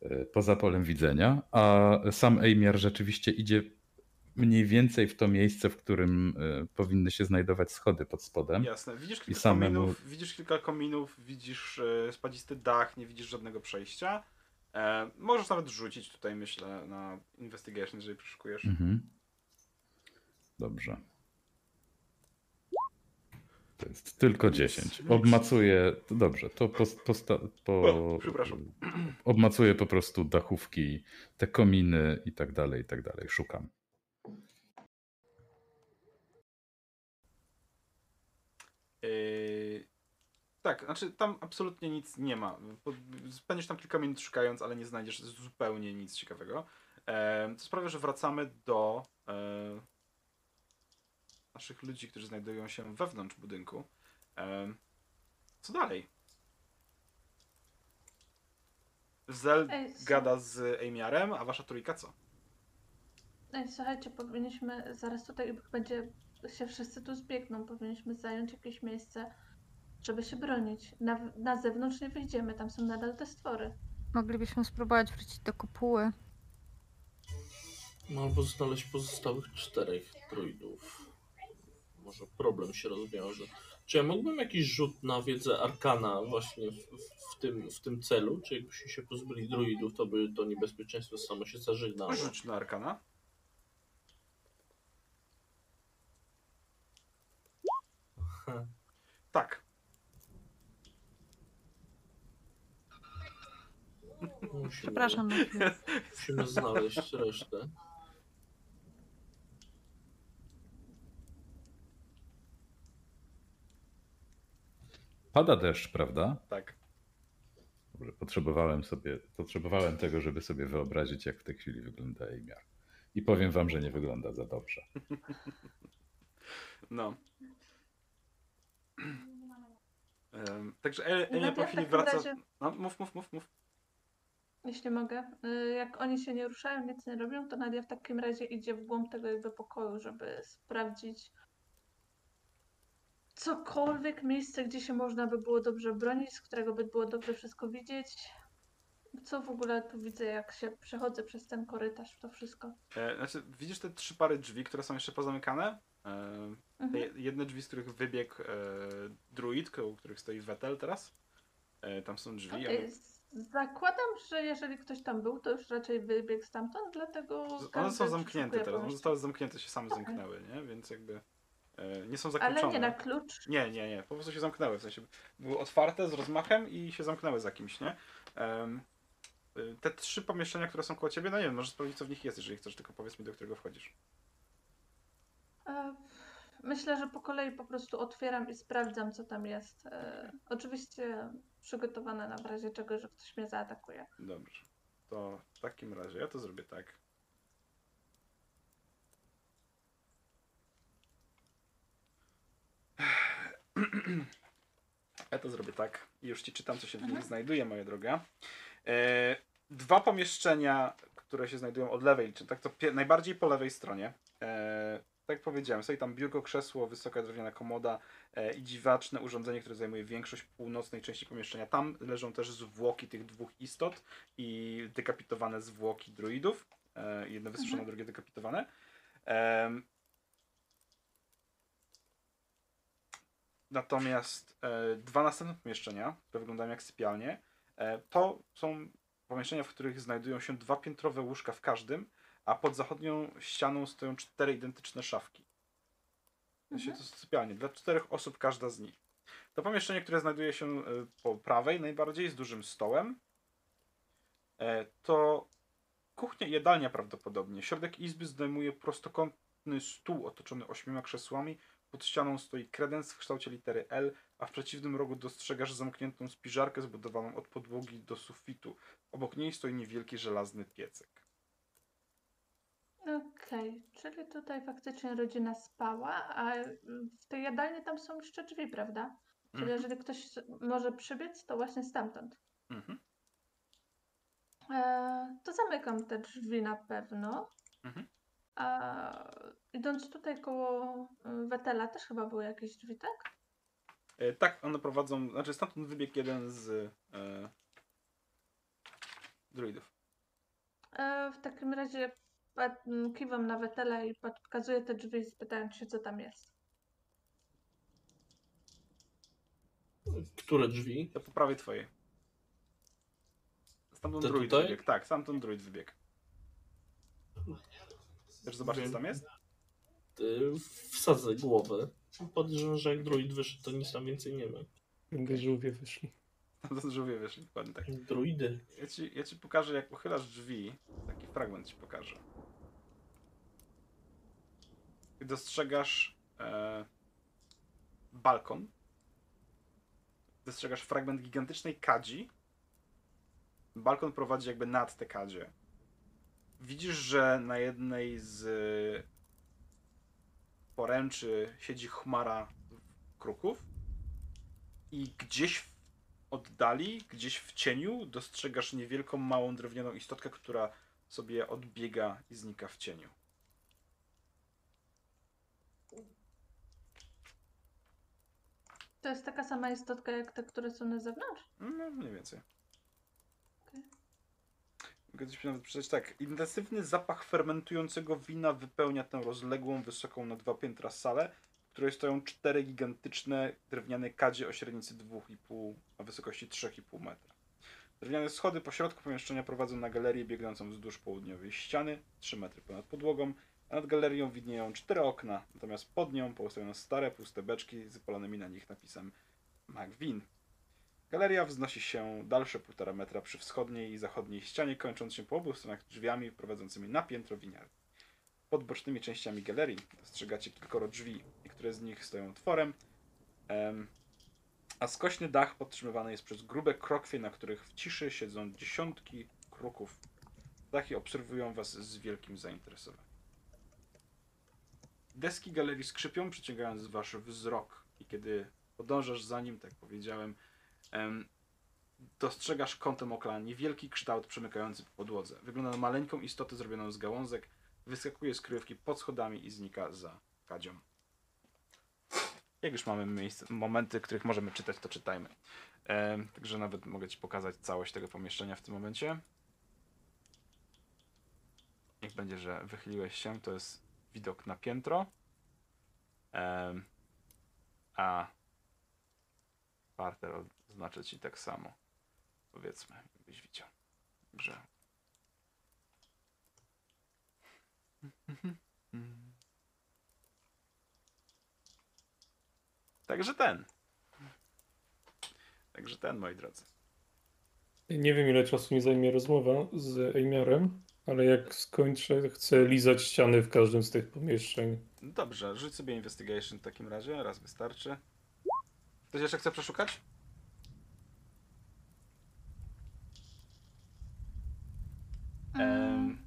e, poza polem widzenia, a sam Ejmiar rzeczywiście idzie mniej więcej w to miejsce, w którym e, powinny się znajdować schody pod spodem. Jasne. Widzisz kilka samemu- kominów, widzisz kilka kominów, widzisz e, spadzisty dach, nie widzisz żadnego przejścia. E, możesz nawet rzucić tutaj, myślę, na investigation, jeżeli przeszukujesz. Mhm. Dobrze. To jest tylko 10. Obmacuję. to Dobrze, to po, posta, po, O, przepraszam. Obmacuję po prostu dachówki, te kominy i tak dalej, i tak dalej. Szukam. Yy, tak, znaczy tam absolutnie nic nie ma. Spędzisz tam kilka minut szukając, ale nie znajdziesz zupełnie nic ciekawego. E, to sprawia, że wracamy do e, naszych ludzi, którzy znajdują się wewnątrz budynku. E, co dalej? Zel Ej, gada z Ejmiarem, a wasza trójka co? Ej, słuchajcie, powinniśmy zaraz tutaj będzie się wszyscy tu zbiegną, powinniśmy zająć jakieś miejsce, żeby się bronić. Na, na zewnątrz nie wyjdziemy, tam są nadal te stwory. Moglibyśmy spróbować wrócić do kopuły. No albo znaleźć pozostałych czterech druidów. Może problem się rozwiąże. Czy ja mógłbym jakiś rzut na wiedzę Arkana właśnie w, w, w, tym, w tym celu? Czy jakbyśmy się pozbyli druidów, to by to niebezpieczeństwo samo się zażegnało? Rzuć na Arkana. Tak. Musimy, Przepraszam na chwilę. Musimy znaleźć resztę. Pada deszcz, prawda? Tak. Dobrze, potrzebowałem sobie, potrzebowałem tego, żeby sobie wyobrazić, jak w tej chwili wygląda Ejmiar. I powiem wam, że nie wygląda za dobrze. No. Także Enia po chwili wraca. No, mów, mów, mów, mów. Jeśli mogę. Y, Jak oni się nie ruszają, nic nie robią, to Nadia w takim razie idzie w głąb tego jakby pokoju, żeby sprawdzić cokolwiek miejsce, gdzie się można by było dobrze bronić, z którego by było dobrze wszystko widzieć. Co w ogóle tu widzę, jak się przechodzę przez ten korytarz, to wszystko. E, znaczy, widzisz te trzy pary drzwi, które są jeszcze pozamykane? E, te Mhm. je- jedne drzwi, z których wybiegł e, druid, koło których stoi Wetel teraz. E, tam są drzwi. Okej, one- Zakładam, że jeżeli ktoś tam był, to już raczej wybiegł stamtąd, dlatego. One są zamknięte teraz. One zostały zamknięte, się same Okej. zamknęły, nie? Więc jakby e, nie są zakluczone. Ale nie na klucz. Nie, nie, nie. Po prostu się zamknęły. W sensie były otwarte z rozmachem i się zamknęły za kimś, nie? Y, te trzy pomieszczenia, które są koło ciebie, no nie wiem, możesz sprawdzić, co w nich jest, jeżeli chcesz, tylko powiedz mi, do którego wchodzisz. E, Myślę, że po kolei po prostu otwieram i sprawdzam, co tam jest. E, oczywiście przygotowana na w razie czego, że ktoś mnie zaatakuje. Dobrze. To w takim razie ja to zrobię tak. Ja to zrobię tak. I już ci czytam, co się w nich Mhm. znajduje, moja droga. E, dwa pomieszczenia, które się znajdują od lewej, czy tak to najbardziej po lewej stronie. E, tak jak powiedziałem, stoi tam biurko, krzesło, wysoka drewniana komoda e, i dziwaczne urządzenie, które zajmuje większość północnej części pomieszczenia. Tam leżą też zwłoki tych dwóch istot i dekapitowane zwłoki druidów. E, jedno wysuszone, drugie dekapitowane. Em, Natomiast e, dwa następne pomieszczenia, które wyglądają jak sypialnie, e, to są pomieszczenia, w których znajdują się dwa piętrowe łóżka w każdym, a pod zachodnią ścianą stoją cztery identyczne szafki. W sensie to są sypialnie, dla czterech osób każda z nich. To pomieszczenie, które znajduje się e, po prawej najbardziej, z dużym stołem, e, to kuchnia i jadalnia prawdopodobnie. Środek izby zdejmuje prostokątny stół otoczony ośmioma krzesłami. Pod ścianą stoi kredens w kształcie litery L, a w przeciwnym rogu dostrzegasz zamkniętą spiżarkę zbudowaną od podłogi do sufitu. Obok niej stoi niewielki żelazny piecek. Okej, czyli tutaj faktycznie rodzina spała, a w tej jadalni tam są jeszcze drzwi, prawda? Czyli Mhm. jeżeli ktoś może przybiec, to właśnie stamtąd. Mhm. E, to zamykam te drzwi na pewno. Mhm. A idąc tutaj koło y, Wetela też chyba były jakieś drzwi, tak? E, tak, one prowadzą, znaczy stamtąd wybiegł jeden z e, druidów. E, w takim razie kiwam na Wetela i pokazuję te drzwi, spytając się, co tam jest. Które drzwi? To po prawej twojej. Stamtąd druid tutaj? wybiegł. Tak, stamtąd druid wybiegł. Chcesz zobaczyć, co tam jest? Wsadzę głowę. Podejrzewam, że jak druid wyszedł, to nic tam więcej nie ma. Będę żółwie wyszli. Stamtąd żółwie wyszli, dokładnie tak. Druidy. Ja ci, ja ci pokażę, jak uchylasz drzwi. Taki fragment ci pokażę. I dostrzegasz e, balkon. Dostrzegasz fragment gigantycznej kadzi. Balkon prowadzi jakby nad tę kadzie. Widzisz, że na jednej z poręczy siedzi chmara kruków i gdzieś w oddali, gdzieś w cieniu, dostrzegasz niewielką, małą drewnianą istotkę, która sobie odbiega i znika w cieniu. To jest taka sama istotka jak te, które są na zewnątrz? No, mniej więcej. Okej. Mogę nawet przeczytać tak. Intensywny zapach fermentującego wina wypełnia tę rozległą, wysoką na dwa piętra salę, w której stoją cztery gigantyczne drewniane kadzie o średnicy 2,5, a wysokości 3,5 metra. Drewniane schody po środku pomieszczenia prowadzą na galerię biegnącą wzdłuż południowej ściany, 3 metry ponad podłogą, a nad galerią widnieją cztery okna, natomiast pod nią postawiono stare, puste beczki z wypalonymi na nich napisem McVin. Galeria wznosi się dalsze półtora metra przy wschodniej i zachodniej ścianie, kończąc się po obu stronach drzwiami prowadzącymi na piętro winiarni. Pod bocznymi częściami galerii dostrzegacie kilkoro drzwi, niektóre z nich stoją otworem, em, a skośny dach podtrzymywany jest przez grube krokwie, na których w ciszy siedzą dziesiątki kruków. Dachy obserwują was z wielkim zainteresowaniem. Deski galerii skrzypią, przyciągając wasz wzrok i kiedy podążasz za nim, tak powiedziałem, em, dostrzegasz kątem oka niewielki kształt przemykający po podłodze. Wygląda na maleńką istotę zrobioną z gałązek, wyskakuje z kryjówki pod schodami i znika za kadzią. Jak już mamy miejsce, momenty, których możemy czytać, to czytajmy. Em, także nawet mogę Ci pokazać całość tego pomieszczenia w tym momencie. Niech będzie, że wychyliłeś się, to jest widok na piętro. Em, a parter oznaczę Ci tak samo. Powiedzmy, jakbyś widział. Także. Także ten. Także ten, moi drodzy. Nie wiem, ile czasu mi zajmie rozmowa z Ejmiarem, ale jak skończę, chcę lizać ściany w każdym z tych pomieszczeń. Dobrze, rzuć sobie investigation w takim razie, raz wystarczy. Ktoś jeszcze chce przeszukać? Em,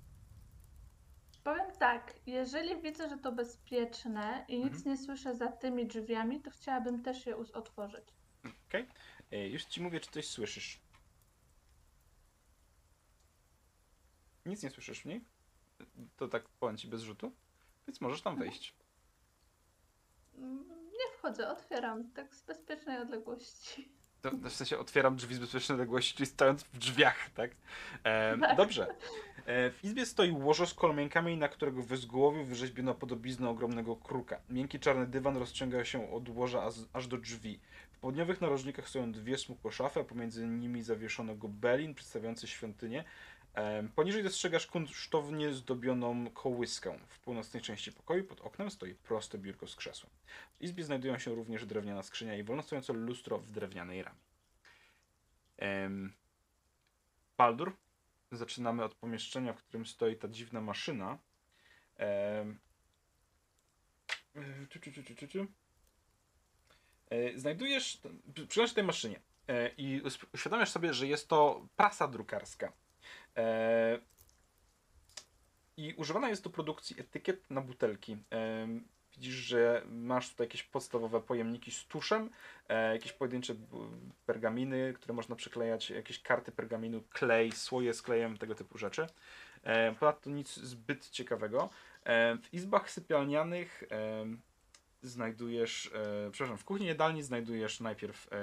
Powiem tak, jeżeli widzę, że to bezpieczne i nic nie słyszę za tymi drzwiami, to chciałabym też je us- otworzyć. Okej. E, Już ci mówię, czy coś słyszysz. Nic nie słyszysz w niej? To tak powiem ci bez rzutu. Więc możesz tam wejść. Mm, Nie wchodzę, otwieram, tak z bezpiecznej odległości. To, w sensie otwieram drzwi z bezpiecznej odległości, czyli stojąc w drzwiach, tak? E, Tak. Dobrze. E, w izbie stoi łożo z kolomienkami, na którego wzgłowiu wyrzeźbiono podobiznę ogromnego kruka. Miękki czarny dywan rozciąga się od łoża aż, do drzwi. W południowych narożnikach stoją dwie smukłe szafy, a pomiędzy nimi zawieszono gobelin przedstawiający świątynię. E, poniżej dostrzegasz kunsztownie zdobioną kołyskę. W północnej części pokoju pod oknem stoi proste biurko z krzesłem. W izbie znajdują się również drewniana skrzynia i wolno stojące lustro w drewnianej ramie. Baldur, zaczynamy od pomieszczenia, w którym stoi ta dziwna maszyna. E. E, Znajdujesz, przyglądasz się tej maszynie e, i uświadamiasz sobie, że jest to prasa drukarska. I używana jest do produkcji etykiet na butelki. Widzisz, że masz tutaj jakieś podstawowe pojemniki z tuszem, e, jakieś pojedyncze pergaminy, które można przyklejać, jakieś karty pergaminu, klej, słoje z klejem, tego typu rzeczy. E, ponadto nic zbyt ciekawego. E, w izbach sypialnianych e, znajdujesz, e, przepraszam, w kuchni jadalni znajdujesz najpierw e,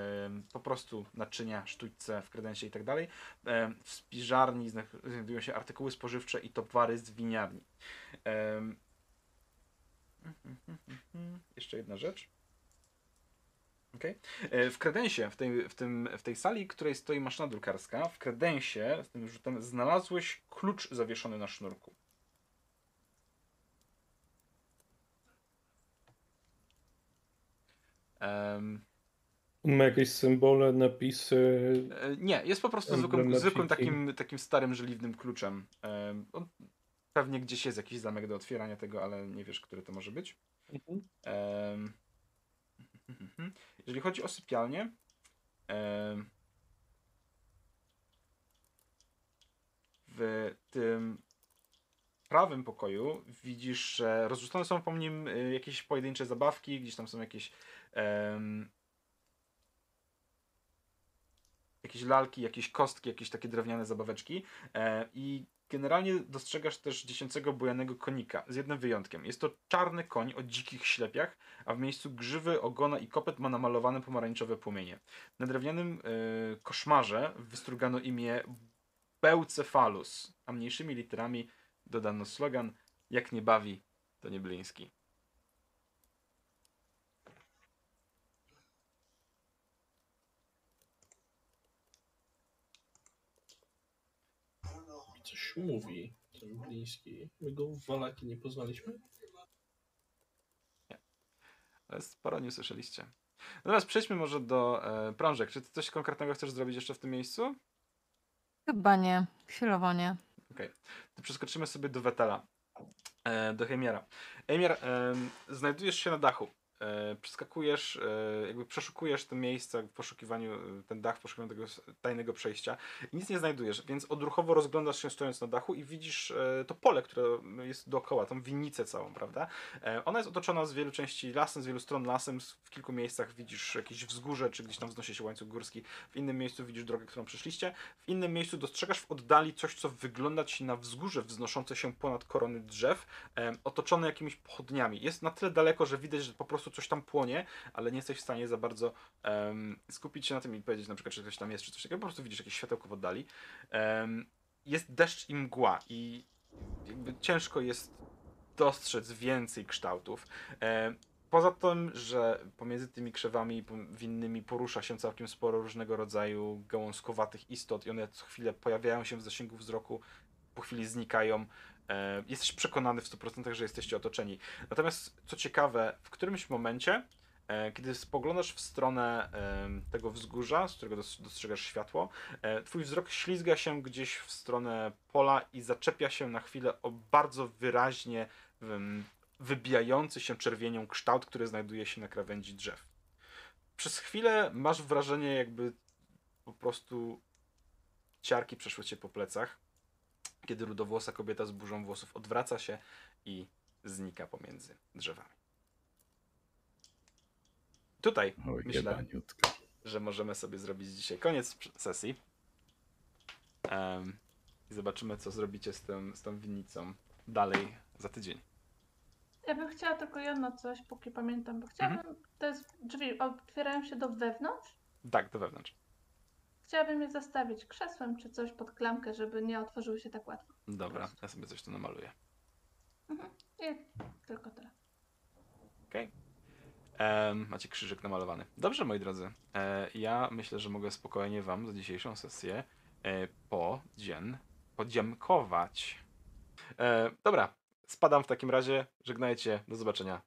po prostu naczynia, sztućce w kredensie i tak dalej. E, W spiżarni zna- znajdują się artykuły spożywcze i towary z winiarni. Em, Jeszcze jedna rzecz. Okay. W kredensie, w tej, w, tym, w tej sali, w której stoi maszyna drukarska, w kredensie, z tym rzutem, znalazłeś klucz zawieszony na sznurku. On ma jakieś symbole, napisy. e, nie, jest po prostu zwykłym, zwykłym takim, takim starym, żeliwnym kluczem. Em, on, pewnie gdzieś jest jakiś zamek do otwierania tego, ale nie wiesz, który to może być. Mhm. Jeżeli chodzi o sypialnię, w tym prawym pokoju widzisz, że rozrzucone są po nim y, jakieś pojedyncze zabawki, gdzieś tam są jakieś jakieś lalki, jakieś kostki, jakieś takie drewniane zabaweczki e, i generalnie dostrzegasz też dziecięcego bujanego konika, z jednym wyjątkiem. Jest to czarny koń o dzikich ślepiach, a w miejscu grzywy, ogona i kopyt ma namalowane pomarańczowe płomienie. Na drewnianym e, koszmarze wystrugano imię Bełcefalus, a mniejszymi literami dodano slogan Jak nie bawi, to nie bliński. Coś mówi ten bliski. My go w Walaki nie poznaliśmy? Ale sporo nie słyszeliście. Natomiast przejdźmy może do e, prążek. Czy ty coś konkretnego chcesz zrobić jeszcze w tym miejscu? Chyba nie. Chwilowo nie. To przeskoczymy sobie do Wetela, e, do Heimiera. Heimier, e, znajdujesz się na dachu. E, przeskakujesz, e, jakby przeszukujesz to miejsce w poszukiwaniu, e, ten dach w poszukiwaniu tego tajnego przejścia i nic nie znajdujesz, więc odruchowo rozglądasz się stojąc na dachu i widzisz to pole, które jest dookoła, tą winnicę całą, prawda? Ona jest otoczona z wielu części lasem, z wielu stron lasem, w kilku miejscach widzisz jakieś wzgórze, czy gdzieś tam wznosi się łańcuch górski, w innym miejscu widzisz drogę, którą przeszliście, w innym miejscu dostrzegasz w oddali coś, co wygląda ci na wzgórze wznoszące się ponad korony drzew, otoczone jakimiś pochodniami. Jest na tyle daleko, że widać, że po prostu coś tam płonie, ale nie jesteś w stanie za bardzo em, skupić się na tym i powiedzieć na przykład, czy ktoś tam jest, czy coś takiego. Po prostu widzisz jakieś światełko w oddali. Em, jest deszcz i mgła i ciężko jest dostrzec więcej kształtów. Em, Poza tym, że pomiędzy tymi krzewami winnymi porusza się całkiem sporo różnego rodzaju gałązkowatych istot i one co chwilę pojawiają się w zasięgu wzroku, po chwili znikają. E, jesteś przekonany w 100%, że jesteście otoczeni. Natomiast co ciekawe, w którymś momencie, e, kiedy spoglądasz w stronę tego wzgórza, z którego dos- dostrzegasz światło, e, twój wzrok ślizga się gdzieś w stronę pola i zaczepia się na chwilę o bardzo wyraźnie wybijający się czerwienią kształt, który znajduje się na krawędzi drzew. Przez chwilę masz wrażenie, jakby po prostu ciarki przeszły cię po plecach, kiedy rudowłosa kobieta z burzą włosów odwraca się i znika pomiędzy drzewami. Tutaj Oj, myślę, jebaniutka. że możemy sobie zrobić dzisiaj koniec sesji. Em, I zobaczymy, co zrobicie z, tym, z tą winnicą dalej za tydzień. Ja bym chciała tylko jedno coś, póki pamiętam, bo chciałabym, te z- drzwi otwierają się do wewnątrz. Tak, do wewnątrz. Chciałabym je zastawić krzesłem czy coś pod klamkę, żeby nie otworzyły się tak łatwo. Dobra, ja sobie coś tu namaluję. I tylko tyle. Okej. Em, Macie krzyżyk namalowany. Dobrze, moi drodzy. E, ja myślę, że mogę spokojnie wam za dzisiejszą sesję e, podzien, podziękować. E, dobra, spadam w takim razie. Żegnajcie. Do zobaczenia